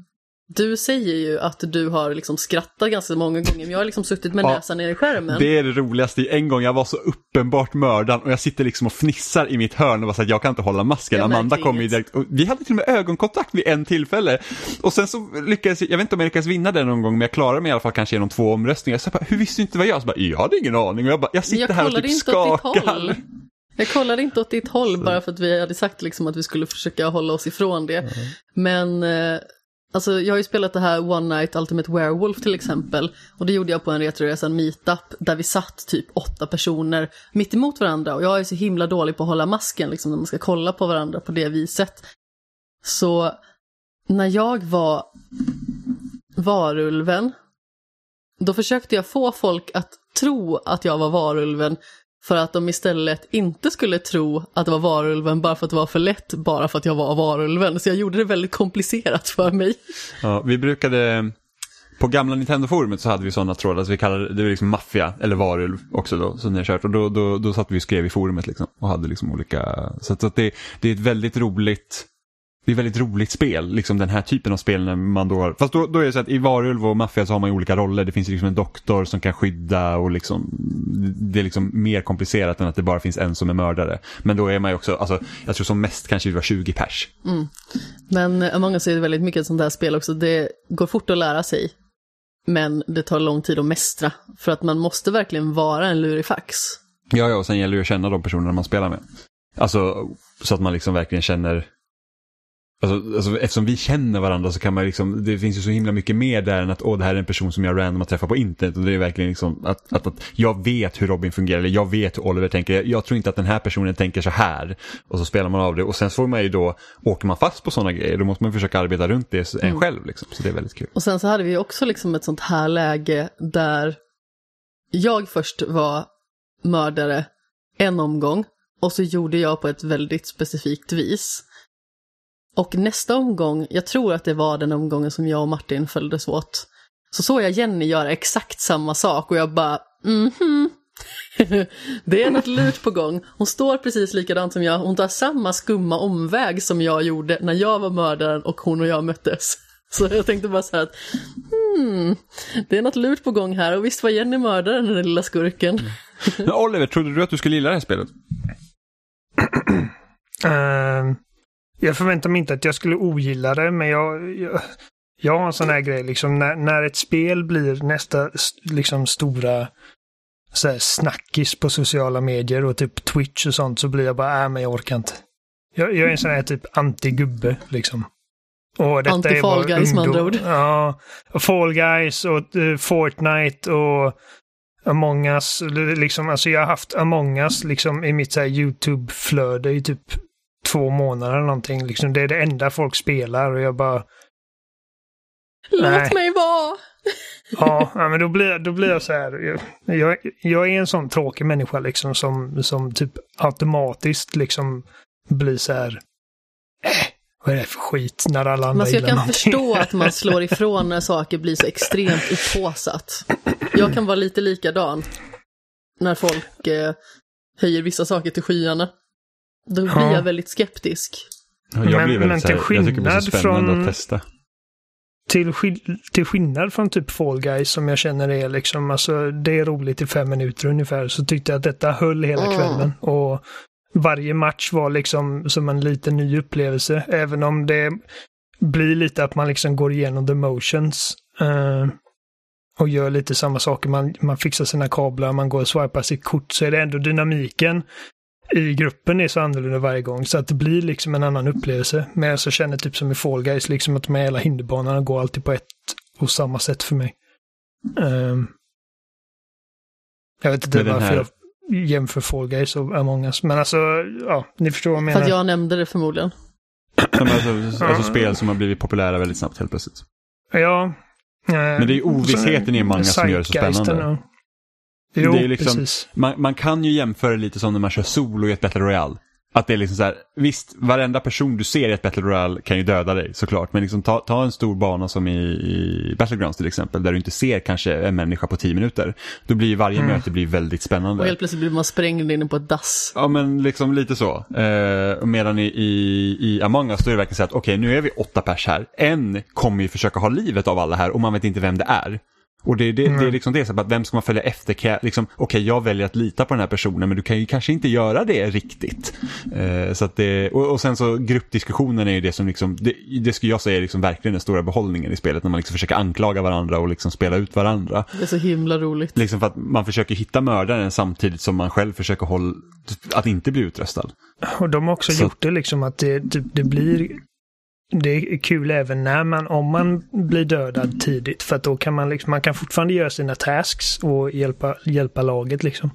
Speaker 3: du säger ju att du har liksom skrattat ganska många gånger, men jag har liksom suttit med
Speaker 1: Ja,
Speaker 3: näsan ner i skärmen.
Speaker 1: Det är det roligaste. En gång jag var så uppenbart mördaren och jag sitter liksom och fnissar i mitt hörn och bara så att jag kan inte hålla masken. Amanda kom ju direkt och vi hade till och med ögonkontakt vid en tillfälle. Och sen så lyckades jag, jag vet inte om jag lyckades vinna den någon gång, men jag klarade mig i alla fall kanske genom två omröstningar. Så jag bara, hur visste du inte vad jag? Så bara, jag hade ingen aning. Och jag bara, jag sitter
Speaker 3: jag
Speaker 1: här och typ
Speaker 3: inte
Speaker 1: skakar.
Speaker 3: Jag kollade inte åt ditt håll bara för att vi hade sagt liksom att vi skulle försöka hålla oss ifrån det. Men eh, alltså, jag har ju spelat det här One Night Ultimate Werewolf till exempel. Och det gjorde jag på en Retroresan meetup där vi satt typ åtta personer mitt emot varandra. Och jag är så himla dålig på att hålla masken liksom när man ska kolla på varandra på det viset. Så när jag var varulven, då försökte jag få folk att tro att jag var varulven för att de istället inte skulle tro att det var varulven bara för att det var för lätt, bara för att jag var varulven. Så jag gjorde det väldigt komplicerat för mig.
Speaker 1: Ja, vi brukade, på gamla Nintendo-forumet så hade vi sådana trådar, så vi kallade det var liksom maffia eller varulv också då, som ni har kört. Och då, då, då satt vi och skrev i forumet liksom och hade liksom olika, så att, så att det, det är ett väldigt roligt det är väldigt roligt spel, liksom den här typen av spel när man då, fast då, då är det så att i Varulv och Maffia så har man ju olika roller. Det finns ju liksom en doktor som kan skydda och liksom, det är liksom mer komplicerat än att det bara finns en som är mördare. Men då är man ju också, alltså, jag tror som mest kanske det var 20 pers.
Speaker 3: Men eh, Among us är väldigt mycket sånt här spel också. Det går fort att lära sig. Men det tar lång tid att mästra. För att man måste verkligen vara en lurifax.
Speaker 1: Ja, ja, och sen gäller det att känna de personerna man spelar med. Alltså, så att man liksom verkligen känner Alltså, alltså, eftersom vi känner varandra så kan man liksom, det finns ju så himla mycket mer där än att åh det här är en person som jag random har träffat på internet. Och det är verkligen liksom att, att, att jag vet hur Robin fungerar, eller jag vet hur Oliver tänker. Jag, jag tror inte att den här personen tänker så här. Och så spelar man av det och sen får man ju då, åker man fast på sådana grejer, då måste man försöka arbeta runt det en själv. Liksom. Så det är väldigt kul.
Speaker 3: Och sen så hade vi också liksom ett sånt här läge där jag först var mördare en omgång och så gjorde jag på ett väldigt specifikt vis. Och nästa omgång, jag tror att det var den omgången som jag och Martin följdes åt, så såg jag Jenny göra exakt samma sak och jag bara mhm. *laughs* det är något lurt på gång. Hon står precis likadant som jag, hon tar samma skumma omväg som jag gjorde när jag var mördaren och hon och jag möttes. *laughs* Så jag tänkte bara så här att, hmm, det är något lurt på gång här och visst var Jenny mördaren den lilla skurken.
Speaker 1: Men Oliver, trodde du att du skulle gilla det här spelet? *laughs*
Speaker 2: Eh, jag förväntar mig inte att jag skulle ogilla det, men jag, jag, jag har en sån här grej liksom när, när ett spel blir nästa liksom stora så här, snackis på sociala medier och typ Twitch och sånt så blir jag bara, äh men jag orkar inte. Jag, jag är en sån här typ anti-gubbe liksom. Och detta är
Speaker 3: Anti-Fall
Speaker 2: bara
Speaker 3: Guys, med andra ord.
Speaker 2: Ja, Fall Guys och eh, Fortnite och Among us. Liksom, alltså jag har haft Among us liksom i mitt så här YouTube-flöde i typ två månader eller någonting. Liksom, det är det enda folk spelar och jag bara,
Speaker 3: Låt
Speaker 2: Nej.
Speaker 3: mig vara!
Speaker 2: ja, *laughs* men då blir, då blir jag så här. Jag, jag, är en sån tråkig människa liksom som, som typ automatiskt liksom blir så här, äh, vad är det för skit när alla andra
Speaker 3: Alltså jag kan
Speaker 2: någonting.
Speaker 3: förstå att man *laughs* slår ifrån när saker blir så extremt upphaussat. Jag kan vara lite likadan när folk eh, höjer vissa saker till skyarna. Då blir
Speaker 2: Ja.
Speaker 3: jag väldigt skeptisk.
Speaker 1: Ja, Jag
Speaker 2: Men-
Speaker 1: blir
Speaker 2: men
Speaker 1: väldigt här,
Speaker 2: till
Speaker 1: jag tycker det blir så
Speaker 2: skillnad
Speaker 1: spännande
Speaker 2: från-
Speaker 1: att testa.
Speaker 2: till, skill- till skillnad från typ Fall Guys som jag känner är liksom, alltså det är roligt i fem minuter ungefär, så tyckte jag att detta höll hela
Speaker 3: Mm.
Speaker 2: kvällen. Och varje match var liksom som en liten ny upplevelse, även om det blir lite att man liksom går igenom the motions. eh, och gör lite samma saker. Man, man fixar sina kablar, man går och swipar sitt kort, så är det ändå dynamiken i gruppen är så annorlunda varje gång så att det blir liksom en annan upplevelse. Men jag så känner typ som i Fall Guys, liksom att de här hela hinderbanorna går alltid på ett och samma sätt för mig. Ehm, jag vet inte varför
Speaker 1: här-
Speaker 2: jag jämför Fall Guys och Among us. Men alltså, ja, ni förstår vad jag
Speaker 3: För
Speaker 2: menar.
Speaker 3: att jag nämnde det förmodligen.
Speaker 1: Alltså, alltså spel som har blivit populära väldigt snabbt helt plötsligt.
Speaker 2: Ja.
Speaker 1: Men det är ju ovissheten i Among Us som gör det så spännande.
Speaker 2: Jo,
Speaker 1: Det är liksom-. Man, man kan ju jämföra lite som när man kör solo i ett Battle Royale. Att det är liksom så här, visst, varenda person du ser i ett Battle Royale kan ju döda dig såklart. Men liksom ta, ta en stor bana som i, i Battlegrounds till exempel, där du inte ser kanske en människa på tio minuter. Då blir varje
Speaker 2: Mm.
Speaker 1: möte blir väldigt spännande.
Speaker 3: Och helt plötsligt blir man sprängd inne på ett dass.
Speaker 1: Ja men liksom lite så. Eh, medan i, i, i Among us då är det verkligen så att okej nu är vi åtta pers här. En kommer ju försöka ha livet av alla här och man vet inte vem det är. Och det, är det, det är
Speaker 2: Mm.
Speaker 1: liksom det, så att vem ska man följa efter? Liksom, okej jag väljer att lita på den här personen men du kan ju kanske inte göra det riktigt. Eh, så att det, och, och sen så gruppdiskussionen är ju det som liksom, det, det skulle jag säga är liksom verkligen den stora behållningen i spelet när man liksom försöker anklaga varandra och liksom spela ut varandra.
Speaker 3: Det är så himla roligt.
Speaker 1: Liksom för att man försöker hitta mördaren samtidigt som man själv försöker hålla, att inte bli utröstad.
Speaker 2: Och de har också
Speaker 1: Så-
Speaker 2: gjort det liksom att det, typ, det blir det är kul även när man, om man blir dödad tidigt. För att då kan man liksom, man kan fortfarande göra sina tasks och hjälpa, hjälpa laget liksom.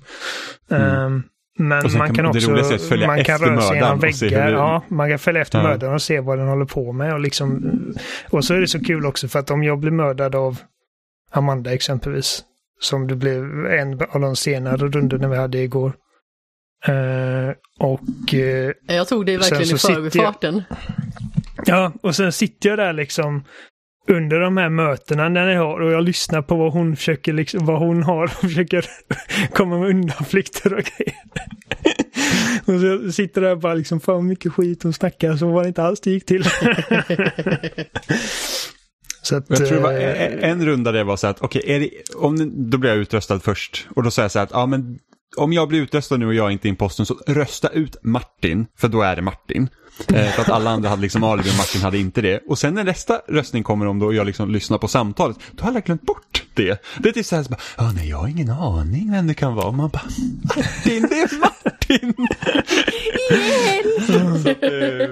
Speaker 2: Men
Speaker 1: Mm. Och sen
Speaker 2: man
Speaker 1: kan-
Speaker 2: kan också,
Speaker 1: är att följa
Speaker 2: man kan
Speaker 1: efter
Speaker 2: röra sig genom väggar.
Speaker 1: det-
Speaker 2: Ja, man kan följa efter
Speaker 1: Ja.
Speaker 2: mördaren och se vad den håller på med. Och, liksom, och så är det så kul också för att om jag blir mördad av Amanda exempelvis, som det blev en av de senare rundorna vi hade igår. Eh, och eh,
Speaker 3: Jag tog det verkligen i
Speaker 2: sitter jag-
Speaker 3: förbifarten.
Speaker 2: Ja, och sen sitter jag där liksom under de här mötena när jag har och jag lyssnar på vad hon försöker liksom, vad hon har *laughs* och försöker komma med undanflykter och grejer. *laughs* och så jag sitter där och bara liksom, fan mycket skit hon snackar, så var det inte alls det gick till. *laughs* så att,
Speaker 1: Jag tror det var
Speaker 2: eh,
Speaker 1: en, en runda det var så att, okej, är det, om det- då blir jag utröstad först. Och då säger jag så här att, ja men om jag blir utröstad nu och jag är inte är imposten så rösta ut Martin, för då är det Martin. Eh, för att alla andra hade liksom alibi och Martin hade inte det. Och sen när nästa röstning kommer om då och jag liksom lyssnar på samtalet, då har jag glömt bort det. Det är typ så här, så bara, ja nej jag har ingen aning vem det kan vara. Och man bara, Martin, det är Martin! Så, eh,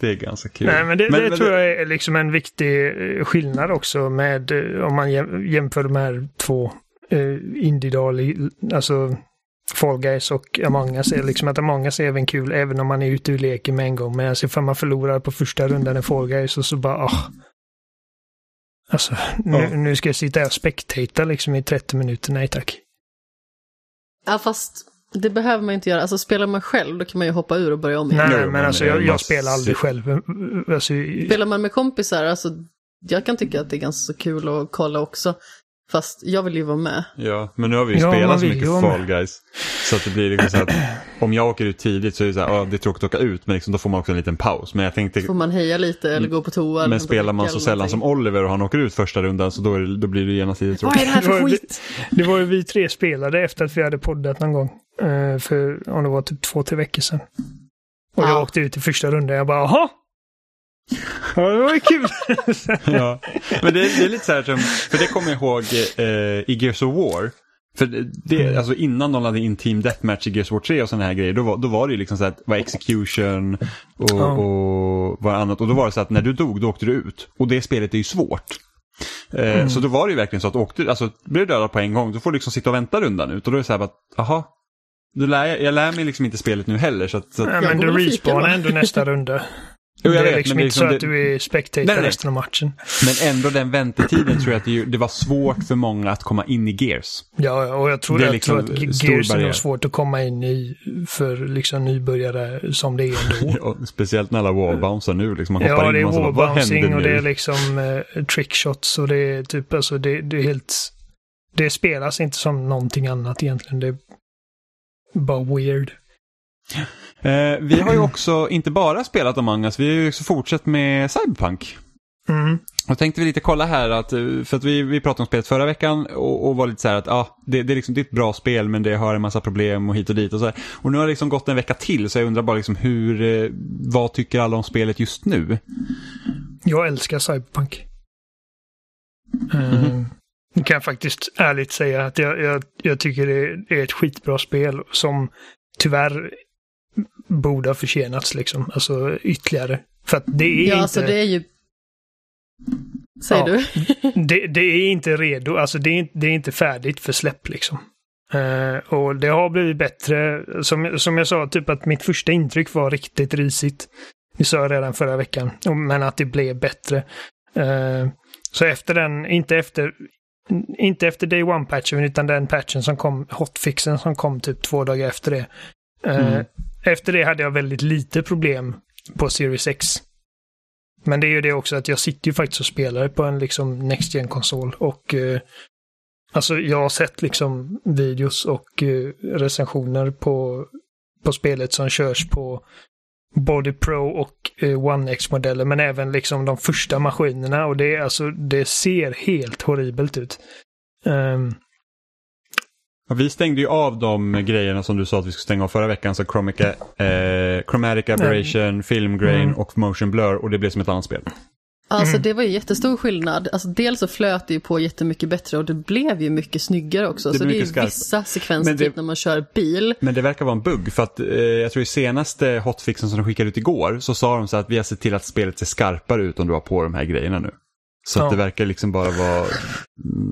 Speaker 1: det är ganska kul.
Speaker 2: Nej, men det, det tror jag är liksom en viktig eh, skillnad också med eh, om man jäm- jämför de här två eh, Indiedal, alltså Fall Guys och Among Us är liksom att Among Us är även kul även om man är ute ur leken med en gång. Men alltså ifall man förlorar på första rundan i Fall Guys och så bara ah. Alltså nu,
Speaker 1: Ja.
Speaker 2: nu ska jag sitta här och spectata liksom i 30 minuter, nej tack.
Speaker 3: Ja, fast det behöver man inte göra. Alltså spelar man själv då kan man ju hoppa ur och börja om igen.
Speaker 2: Nej, men alltså jag, jag spelar aldrig själv. Alltså,
Speaker 3: Spelar man med kompisar, alltså jag kan tycka att det är ganska kul att kolla också. Fast jag vill ju vara med.
Speaker 1: Ja, men nu har vi ju
Speaker 2: Ja,
Speaker 1: spelat så mycket Fall Guys. Så att det blir liksom så att *clears throat* om jag åker ut tidigt så är det så här, ja, det är tråkigt att åka ut men liksom, då får man också en liten paus. Men jag tänkte,
Speaker 3: Får man heja lite eller gå på toa.
Speaker 1: men spelar man så sällan som Oliver och han åker ut första rundan så då, är det, då blir det genast lite
Speaker 3: Vad
Speaker 1: tråkigt.
Speaker 3: är det här för skit?
Speaker 2: Det var ju vi tre spelade efter att vi hade poddat någon gång. Eh, för om det var typ två, tre veckor sedan. Och jag
Speaker 3: Ja.
Speaker 2: åkte ut i första rundan. Jag bara, jaha! Ja, det var ju kul. *laughs*
Speaker 1: ja. Men det, det är lite så här som, för det kommer jag ihåg eh, i Gears of War. För det,
Speaker 2: Mm.
Speaker 1: alltså innan de hade in Team Deathmatch i Gears of War 3 och sådana här grejer, då var, då var det ju liksom så att var execution och,
Speaker 2: Ja.
Speaker 1: och vad annat. Och då var det så att när du dog, då åkte du ut. Och det spelet är ju svårt. Eh,
Speaker 2: Mm.
Speaker 1: Så då var det ju verkligen så att åkte, alltså, blir du dödad på en gång, då får du liksom sitta och vänta rundan ut. Och då är det så här att, jaha, då lär jag, lär mig liksom inte spelet nu heller. Så att, så att,
Speaker 3: Jag
Speaker 2: men du respawnar
Speaker 3: då.
Speaker 2: ändå nästa *laughs* runda.
Speaker 1: Jo, jag
Speaker 2: det är
Speaker 1: vet,
Speaker 2: liksom
Speaker 1: men det är
Speaker 2: inte så
Speaker 1: liksom
Speaker 2: att
Speaker 1: det-
Speaker 2: du är spectator
Speaker 1: Nej, nej.
Speaker 2: resten av matchen.
Speaker 1: Men ändå den väntetiden tror jag att det, var svårt för många att komma in i Gears.
Speaker 2: Ja, och jag tror,
Speaker 1: Det är
Speaker 2: jag
Speaker 1: liksom
Speaker 2: tror att Gears är nog svårt att komma in i för liksom nybörjare som det är ändå. *laughs*
Speaker 1: Ja, speciellt när alla wallbouncer nu. Liksom, man hoppar
Speaker 2: Ja,
Speaker 1: in
Speaker 2: det är wallbouncing och det är liksom eh, trickshots och det är typ alltså det, det är helt... Det spelas inte som någonting annat egentligen. Det är bara weird.
Speaker 1: Eh, vi har ju också inte bara spelat Among us, vi har ju också fortsatt med Cyberpunk.
Speaker 2: Mm.
Speaker 1: Och tänkte vi lite kolla här, att, eh, för att vi, vi pratade om spelet förra veckan och, och var lite så här att ja, det, det, är liksom, det är ett bra spel men det har en massa problem och hit och dit och så här. Och nu har det liksom gått en vecka till så jag undrar bara liksom hur, eh, vad tycker alla om spelet just nu?
Speaker 2: Jag älskar Cyberpunk. Mm. kan jag faktiskt ärligt säga att jag, jag, jag tycker det är ett skitbra spel som tyvärr borde ha förtjänats liksom. Alltså ytterligare. För att det är
Speaker 3: Ja,
Speaker 2: inte...
Speaker 3: alltså det är ju... Säger
Speaker 2: Ja.
Speaker 3: du?
Speaker 2: det, det är inte redo, alltså det är, inte- det är inte färdigt för släpp liksom. Eh, och det har blivit bättre. Som, som jag sa, typ att mitt första intryck var riktigt risigt. Det sa jag redan förra veckan. Men att det blev bättre. Eh, så efter den, inte efter, inte efter Day One-patchen, utan den patchen som kom, hotfixen som kom typ två dagar efter det. eh,
Speaker 1: Mm
Speaker 2: efter det hade jag väldigt lite problem på Series X. Men det är ju det också att jag sitter ju faktiskt och spelar på en liksom Next gen konsol och eh, alltså jag har sett liksom videos och eh, recensioner på, på spelet som körs på Body Pro och eh, One X-modeller men även liksom de första maskinerna och det, alltså, det ser helt horribelt ut. Um,
Speaker 1: vi stängde ju av de grejerna som du sa att vi skulle stänga av förra veckan. Så chromica, eh, Chromatic Aberration, mm. Film Grain mm. och Motion Blur och det blev som ett annat spel.
Speaker 3: Alltså mm. det var ju jättestor skillnad. Alltså dels så flöt det ju på jättemycket bättre och det blev ju mycket snyggare också. Det så det är ju skarp. vissa sekvenser det, typ när man kör bil.
Speaker 1: Men det verkar vara en bugg för att eh, jag tror i senaste hotfixen som de skickade ut igår så sa de så att vi har sett till att spelet ser skarpare ut om du har på de här grejerna nu. Så ja. att det verkar liksom bara vara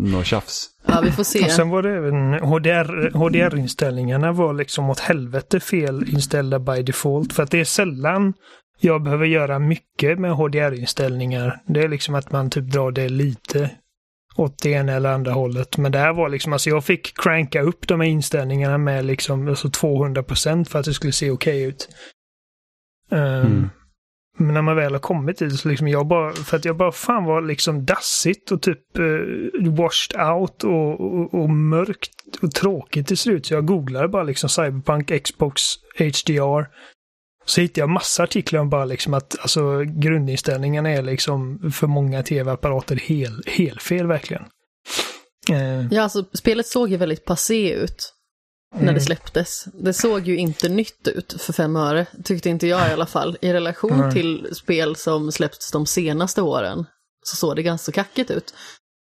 Speaker 1: något tjafs.
Speaker 3: Ja, vi får se.
Speaker 2: Och sen var det även HDR, HDR-inställningarna var liksom åt helvete fel inställda by default. För att det är sällan jag behöver göra mycket med HDR-inställningar. Det är liksom att man typ drar det lite åt det ena eller andra hållet. Men det här var liksom, alltså jag fick cranka upp de här inställningarna med liksom alltså 200% för att det skulle se okej okay ut. Um, mm. Men när man väl har kommit dit så liksom jag bara, för att jag bara fan var liksom dassigt och typ eh, washed out och, och, och, mörkt och tråkigt till slut. Så jag googlade bara liksom Cyberpunk Xbox HDR. Så hittade jag massa artiklar om bara liksom att alltså grundinställningarna är liksom för många tv-apparater hel, helt fel verkligen.
Speaker 3: Eh. Ja, alltså spelet såg ju väldigt passé ut när det mm. släpptes. Det såg ju inte nytt ut för fem öre, tyckte inte jag i alla fall. I relation mm. till spel som släppts de senaste åren så såg det ganska kackigt ut.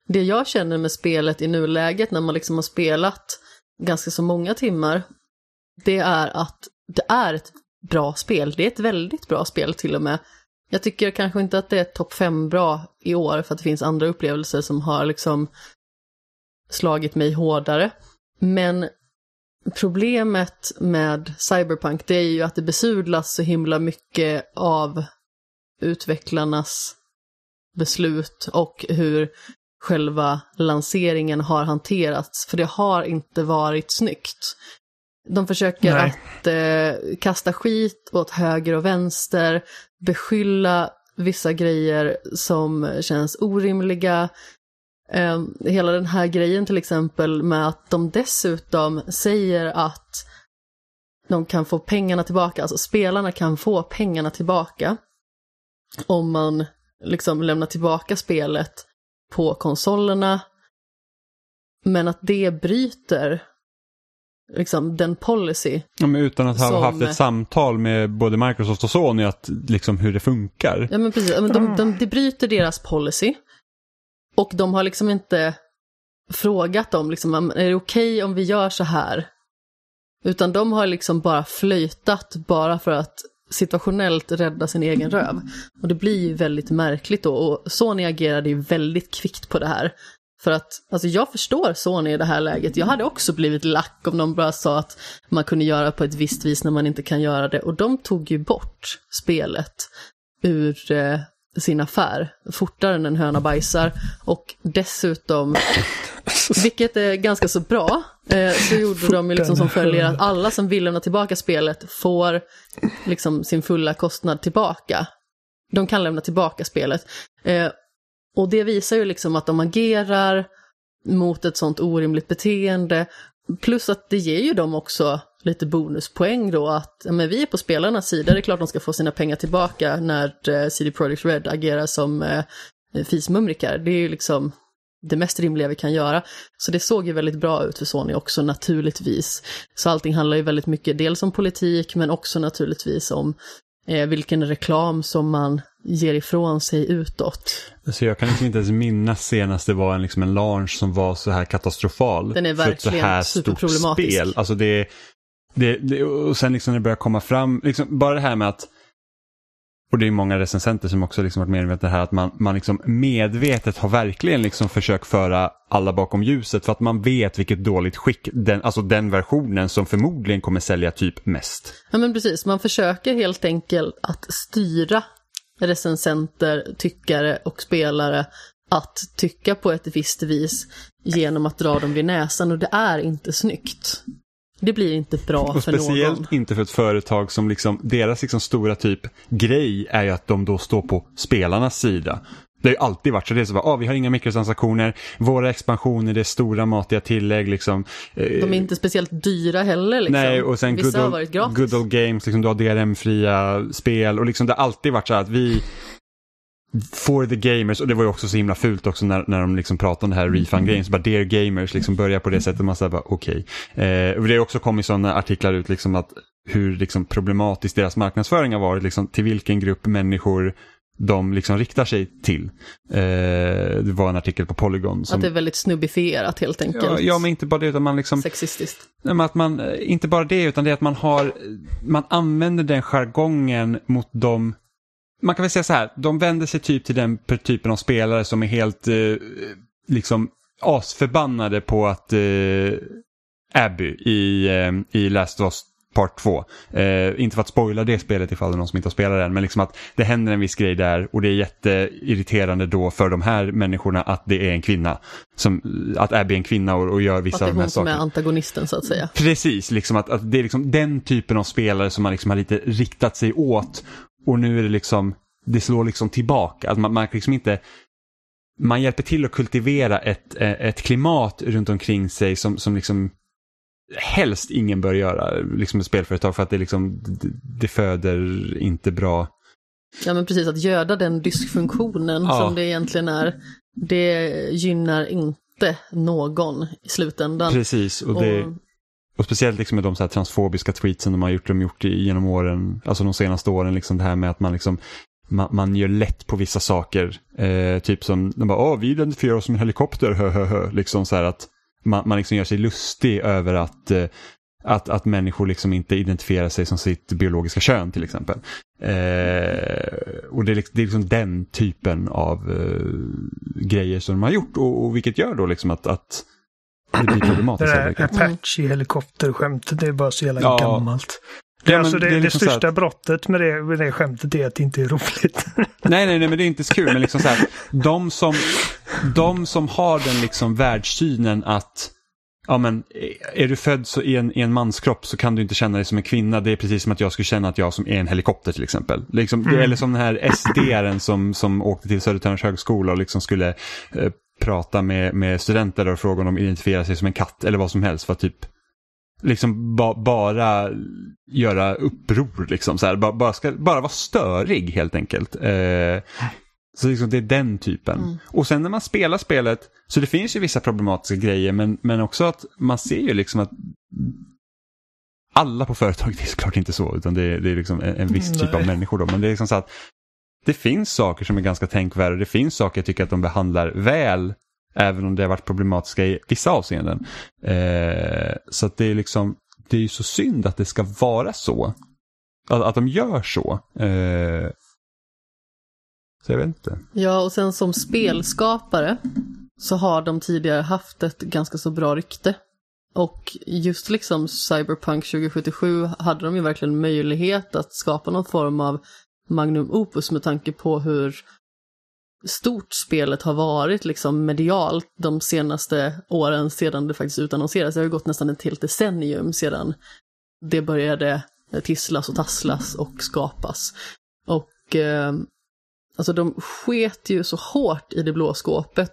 Speaker 3: Det jag känner med spelet i nuläget när man liksom har spelat ganska så många timmar, det är att det är ett bra spel. Det är ett väldigt bra spel till och med. Jag tycker kanske inte att det är topp fem bra i år för att det finns andra upplevelser som har liksom slagit mig hårdare. Men Problemet med Cyberpunk det är ju att det besudlas så himla mycket av utvecklarnas beslut och hur själva lanseringen har hanterats, för det har inte varit snyggt. De försöker Nej. att eh, kasta skit åt höger och vänster, beskylla vissa grejer som känns orimliga, Eh, hela den här grejen till exempel med att de dessutom säger att de kan få pengarna tillbaka, alltså spelarna kan få pengarna tillbaka om man liksom lämnar tillbaka spelet på konsolerna. Men att det bryter liksom den policy.
Speaker 1: Ja, men utan att ha som... haft ett samtal med både Microsoft och Sony att liksom hur det funkar.
Speaker 3: Ja men precis, de, de, de, det bryter deras policy. Och de har liksom inte frågat dem, liksom, är det okej okay om vi gör så här? Utan de har liksom bara flöjtat bara för att situationellt rädda sin egen röv. Och det blir ju väldigt märkligt då. Och Sony agerade ju väldigt kvickt på det här. För att, alltså jag förstår Sony i det här läget. Jag hade också blivit lack om de bara sa att man kunde göra på ett visst vis när man inte kan göra det. Och de tog ju bort spelet ur eh, sin affär fortare än en höna bajsar. Och dessutom, *laughs* vilket är ganska så bra, eh, så gjorde de ju liksom som följer att alla som vill lämna tillbaka spelet får liksom sin fulla kostnad tillbaka. De kan lämna tillbaka spelet. Eh, och det visar ju liksom att de agerar mot ett sånt orimligt beteende. Plus att det ger ju dem också lite bonuspoäng då att men vi är på spelarnas sida, det är klart de ska få sina pengar tillbaka när eh, CD Projekt Red agerar som eh, fismumrikar. Det är ju liksom det mest rimliga vi kan göra. Så det såg ju väldigt bra ut för Sony också naturligtvis. Så allting handlar ju väldigt mycket dels om politik men också naturligtvis om eh, vilken reklam som man ger ifrån sig utåt.
Speaker 1: Alltså jag kan liksom inte ens minnas senast det var en, liksom en launch som var så här katastrofal.
Speaker 3: Den är verkligen för ett så här superproblematisk. Spel.
Speaker 1: Alltså det, det, det, och sen liksom när det börjar komma fram, liksom, bara det här med att och det är många recensenter som också liksom varit medvetna om det här att man, man liksom medvetet har verkligen liksom försökt föra alla bakom ljuset för att man vet vilket dåligt skick, den, alltså den versionen som förmodligen kommer sälja typ mest.
Speaker 3: Ja men precis, man försöker helt enkelt att styra recensenter, tyckare och spelare att tycka på ett visst vis genom att dra dem vid näsan och det är inte snyggt. Det blir inte bra
Speaker 1: Och
Speaker 3: för någon.
Speaker 1: speciellt inte för ett företag som liksom, deras liksom stora typ grej är ju att de då står på spelarnas sida. Det har ju alltid varit så. Det är så bara, ah, vi har inga mikrotransaktioner, våra expansioner, det är stora matiga tillägg liksom.
Speaker 3: De är inte speciellt dyra heller liksom.
Speaker 1: Nej, och sen
Speaker 3: Vissa
Speaker 1: good old, good old games, liksom, du har DRM-fria spel och liksom det har alltid varit så här att vi For the gamers, och det var ju också så himla fult också när, när de liksom pratade om det här refund games, bara dear gamers liksom börjar på det sättet, man säger bara okej. Eh, och det har också kommit sådana artiklar ut liksom att hur liksom problematiskt deras marknadsföring har varit, liksom till vilken grupp människor de liksom riktar sig till. Eh, det var en artikel på Polygon. Som,
Speaker 3: Att det är väldigt snubbifierat helt enkelt.
Speaker 1: ja, ja, men inte bara det utan man liksom
Speaker 3: Sexistiskt.
Speaker 1: Nej, men att man, eh, inte bara det, utan det är att man har, man använder den jargongen mot de, man kan väl säga så här, de vänder sig typ till den typen av spelare som är helt, eh, liksom, asförbannade på att eh, Abby i, eh, i Last of Us Part 2. Eh, inte för att spoila det spelet ifall det är någon som inte har spelat den, men liksom att det händer en viss grej där och det är jätteirriterande då för de här människorna att det är en kvinna. Som, att Abby är en kvinna och, och gör
Speaker 3: Att
Speaker 1: vissa
Speaker 3: det
Speaker 1: av
Speaker 3: är
Speaker 1: de här
Speaker 3: hon som är
Speaker 1: sakerna.
Speaker 3: antagonisten så att säga.
Speaker 1: Precis, liksom att, att det är liksom den typen av spelare som man liksom har lite riktat sig åt. Och nu är det liksom, det slår liksom tillbaka. Att man, man liksom inte, man hjälper till att kultivera ett, eh, ett klimat runt omkring sig som, som liksom helst ingen bör göra, liksom ett spelföretag, för att det liksom, det, det föder inte bra
Speaker 3: Ja men precis, att göda den dysfunktionen
Speaker 1: Ja.
Speaker 3: som det egentligen är, det gynnar inte någon i slutändan.
Speaker 1: Precis, och, det,
Speaker 3: Och-
Speaker 1: och speciellt liksom med de så här transfobiska tweetsen de har gjort, de gjort genom åren, alltså de senaste åren, liksom det här med att man liksom man, man gör lätt på vissa saker. Eh, typ som, de bara, åh vi identifierar oss som en helikopter, hö, hö, hö. Liksom så här att man, man liksom gör sig lustig över att, eh, att, att människor liksom inte identifierar sig som sitt biologiska kön till exempel. Eh, och det är, liksom, det är liksom den typen av eh, grejer som de har gjort och, och vilket gör då liksom att, att det blir
Speaker 2: Det
Speaker 1: problematiskt. helt
Speaker 2: där. Apache-helikopterskämtet, det är bara så jävla
Speaker 1: Ja.
Speaker 2: gammalt. Det,
Speaker 1: Ja,
Speaker 2: alltså det,
Speaker 1: det är
Speaker 2: det,
Speaker 1: liksom så
Speaker 2: största
Speaker 1: att-
Speaker 2: brottet med det, med det skämtet är att det inte är roligt. *laughs*
Speaker 1: Nej, nej, nej, men det är inte så kul. Men liksom så här, de, som, de som har den liksom världssynen att Ja men, är du född så i, en, i en manskropp så kan du inte känna dig som en kvinna. Det är precis som att jag skulle känna att jag som är en helikopter till exempel. Liksom, det, eller som den här SD-aren som, som åkte till Södertörns högskola och liksom skulle eh, prata med, med studenter och fråga om de identifierar sig som en katt eller vad som helst för att typ liksom ba, bara göra uppror liksom. Så här, bara, bara, ska, bara vara störig helt enkelt. Eh, så liksom det är den typen.
Speaker 3: Mm.
Speaker 1: Och sen när man spelar spelet, så det finns ju vissa problematiska grejer men, men också att man ser ju liksom att alla på företaget *laughs* är såklart inte så, utan det är, det är liksom en, en viss typ av
Speaker 2: Nej.
Speaker 1: människor då. Men det är liksom så att det finns saker som är ganska tänkvärda och det finns saker jag tycker att de behandlar väl, även om det har varit problematiska i vissa avseenden. Eh, så att det är liksom, det är ju så synd att det ska vara så. Att, att de gör så. Eh, så jag vet inte.
Speaker 3: Ja, och sen som spelskapare så har de tidigare haft ett ganska så bra rykte. Och just liksom Cyberpunk 2077 hade de ju verkligen möjlighet att skapa någon form av magnum opus med tanke på hur stort spelet har varit liksom medialt de senaste åren sedan det faktiskt utannonserades. Det har ju gått nästan ett helt decennium sedan det började eh, tisslas och tasslas och skapas. Och eh, Alltså de sket ju så hårt i det blå skåpet.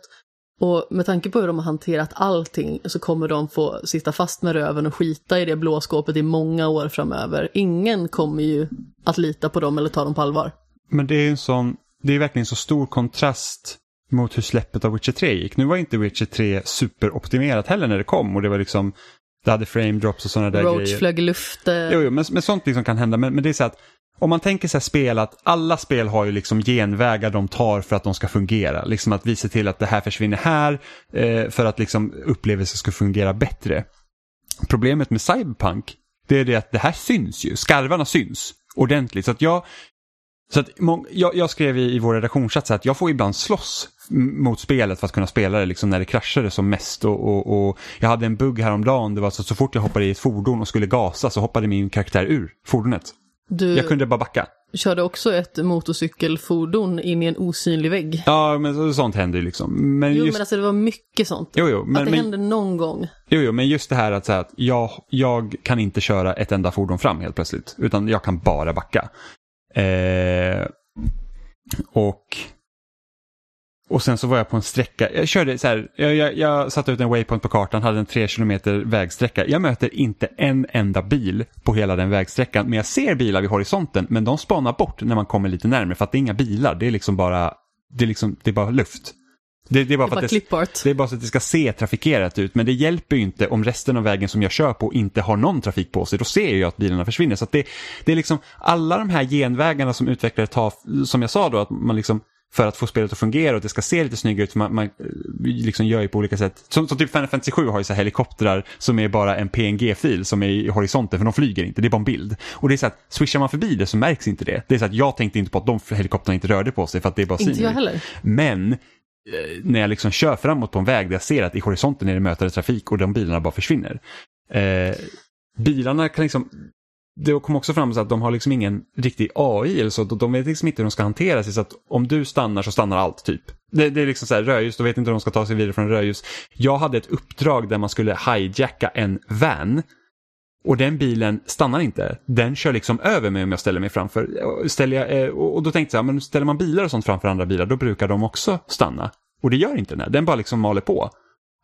Speaker 3: Och med tanke på hur de har hanterat allting så kommer de få sitta fast med röven och skita i det blå skåpet i många år framöver. Ingen kommer ju att lita på dem eller ta dem på allvar.
Speaker 1: Men det är ju en sån, det är verkligen så stor kontrast mot hur släppet av Witcher 3 gick. Nu var inte Witcher 3 superoptimerat heller när det kom och det var liksom, det hade frame drops och sådana där
Speaker 3: Roach
Speaker 1: grejer.
Speaker 3: flög i luften.
Speaker 1: Jo, jo men, men sånt liksom kan hända. Men, men det är så att om man tänker sig spel att alla spel har ju liksom genvägar de tar för att de ska fungera. Liksom att vi ser till att det här försvinner här eh, för att liksom upplevelsen ska fungera bättre. Problemet med Cyberpunk det är det att det här syns ju. Skarvarna syns ordentligt. Så att jag, så att jag, jag skrev i, i vår redaktionschatt att jag får ibland slåss mot spelet för att kunna spela det liksom när det kraschade som mest. Och, och, och jag hade en bugg häromdagen. Det var så att så fort jag hoppade i ett fordon och skulle gasa så hoppade min karaktär ur fordonet.
Speaker 3: Du,
Speaker 1: Jag kunde bara backa.
Speaker 3: körde också ett motorcykelfordon in i en osynlig vägg.
Speaker 1: Ja, men så, sånt händer ju liksom. Men
Speaker 3: Jo
Speaker 1: just,
Speaker 3: men alltså det var mycket sånt.
Speaker 1: jo, jo, men,
Speaker 3: att det
Speaker 1: men,
Speaker 3: hände någon gång.
Speaker 1: jo, jo, men just det här att, säga att jag, jag kan inte köra ett enda fordon fram helt plötsligt. Utan jag kan bara backa. Eh, och och sen så var jag på en sträcka, jag körde så här, jag, jag, jag satte ut en waypoint på kartan, hade en tre kilometer vägsträcka. Jag möter inte en enda bil på hela den vägsträckan, men jag ser bilar vid horisonten, men de spanar bort när man kommer lite närmare för att det är inga bilar, det är liksom bara, det är, liksom, det är bara luft. Det, det är bara
Speaker 3: Det var
Speaker 1: att det, det är bara så att det ska se trafikerat ut, men det hjälper ju inte om resten av vägen som jag kör på inte har någon trafik på sig. Då ser jag att bilarna försvinner. Så det, det är liksom alla de här genvägarna som utvecklare tar, som jag sa då, att man liksom för att få spelet att fungera och det ska se lite snyggare ut, man, man eh, liksom gör ju på olika sätt. Som, som typ Final Fantasy 7 har ju så helikoptrar som är bara en PNG-fil som är i horisonten, för de flyger inte, det är bara en bild. Och det är så att swishar man förbi det så märks inte det. Det är så att jag tänkte inte på att de helikoptrarna inte rörde på sig för att det är bara
Speaker 3: Inte jag heller.
Speaker 1: Men eh, när jag liksom kör framåt på en väg där jag ser att i horisonten är det mötande trafik och de bilarna bara försvinner. Eh, bilarna kan liksom, det kom också fram så att de har liksom ingen riktig AI eller så, de vet liksom inte hur de ska hantera sig så att om du stannar så stannar allt typ. Det, det är liksom så här rödljus, då vet inte hur de ska ta sig vidare från rödljus. Jag hade ett uppdrag där man skulle hijacka en van och den bilen stannar inte. Den kör liksom över mig om jag ställer mig framför. Ställer jag, eh, och och då tänkte jag, men ställer man bilar och sånt framför andra bilar, då brukar de också stanna. Och det gör inte den här, den bara liksom maler på.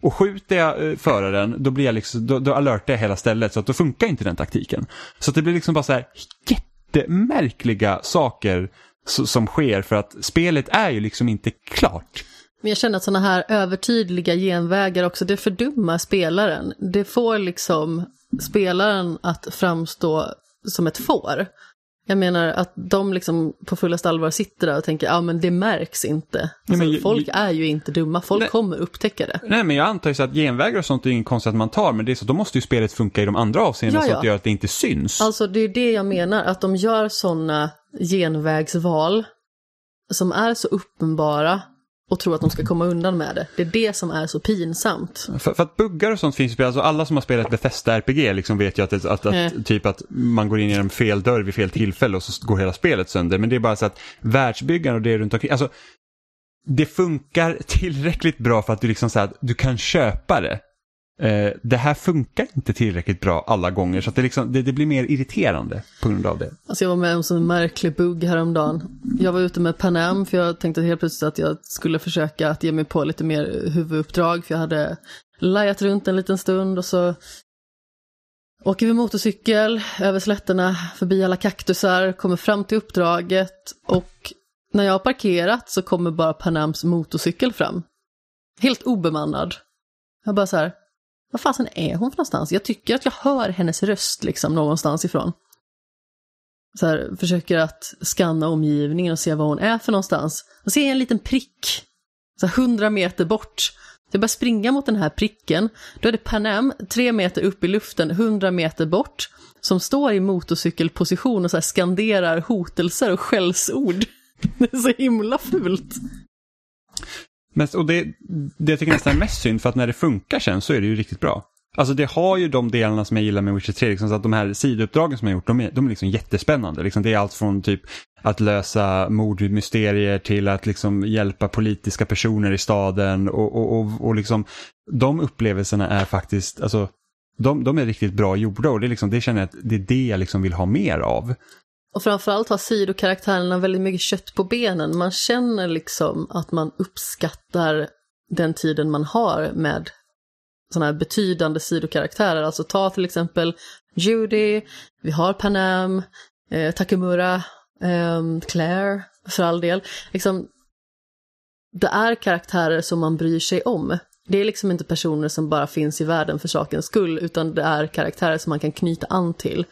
Speaker 1: Och skjuter jag eh, föraren, då, blir jag liksom, då, då alertar jag hela stället, så att då funkar inte den taktiken. Så att det blir liksom bara så här jättemärkliga saker som sker, för att spelet är ju liksom inte klart.
Speaker 3: Men jag känner att sådana här övertydliga genvägar också, det fördummar spelaren. Det får liksom spelaren att framstå som ett får. Jag menar att de liksom på fullaste allvar sitter där och tänker, ja men det märks inte. Alltså,
Speaker 1: men ju-
Speaker 3: folk är ju inte dumma, folk
Speaker 1: Nej.
Speaker 3: kommer upptäcka det.
Speaker 1: Nej, men jag antar ju så att genvägar och sånt är inget konstigt att man tar, men det är så, då måste ju spelet funka i de andra avseendena
Speaker 3: Ja,
Speaker 1: så att det gör att det inte syns.
Speaker 3: Alltså det är det jag menar, att de gör sådana genvägsval som är så uppenbara och tror att de ska komma undan med det. Det är det som är så pinsamt.
Speaker 1: För, för att buggar och sånt finns spel, alltså alla som har spelat Bethesda RPG liksom vet ju att, att, att,
Speaker 3: Mm.
Speaker 1: typ att man går in genom fel dörr vid fel tillfälle och så går hela spelet sönder. Men det är bara så att världsbyggaren och det runt omkring, alltså det funkar tillräckligt bra för att du liksom så här, du kan köpa det. Eh, det här funkar inte tillräckligt bra alla gånger så att det, liksom, det, det blir mer irriterande på grund av det.
Speaker 3: Alltså jag var med om en sån märklig bugg häromdagen. Jag var ute med Panam för jag tänkte helt plötsligt att jag skulle försöka att ge mig på lite mer huvuduppdrag för jag hade lajat runt en liten stund och så åker vi motorcykel över slätterna, förbi alla kaktusar, kommer fram till uppdraget och när jag har parkerat så kommer bara Panams motorcykel fram. Helt obemannad. Jag bara så här, vad fasen är hon för någonstans? Jag tycker att jag hör hennes röst liksom någonstans ifrån. Så här, försöker att skanna omgivningen och se vad hon är för någonstans. Och ser jag en liten prick, så här 100 meter bort. Så jag börjar springa mot den här pricken. Då är det Panem, tre meter upp i luften, 100 meter bort, som står i motorcykelposition och så här skanderar hotelser och skällsord. *laughs* Det är så himla fult.
Speaker 1: Men, och det, det jag tycker nästan är mest synd för att när det funkar sen så är det ju riktigt bra. Alltså det har ju de delarna som jag gillar med Witcher 3, liksom, så att de här sidouppdragen som jag gjort, de är, de är liksom jättespännande. Liksom, det är allt från typ att lösa mordmysterier till att liksom hjälpa politiska personer i staden och, och, och, och liksom de upplevelserna är faktiskt, alltså de, de är riktigt bra gjorda och det, liksom, det känner jag att det är det jag liksom vill ha mer av.
Speaker 3: Och framförallt har sidokaraktärerna väldigt mycket kött på benen. Man känner liksom att man uppskattar den tiden man har med sådana här betydande sidokaraktärer. Alltså ta till exempel Judy, vi har Panam, eh, Takumura, eh, Claire, för all del. Liksom, det är karaktärer som man bryr sig om. Det är liksom inte personer som bara finns i världen för sakens skull, utan det är karaktärer som man kan knyta an till.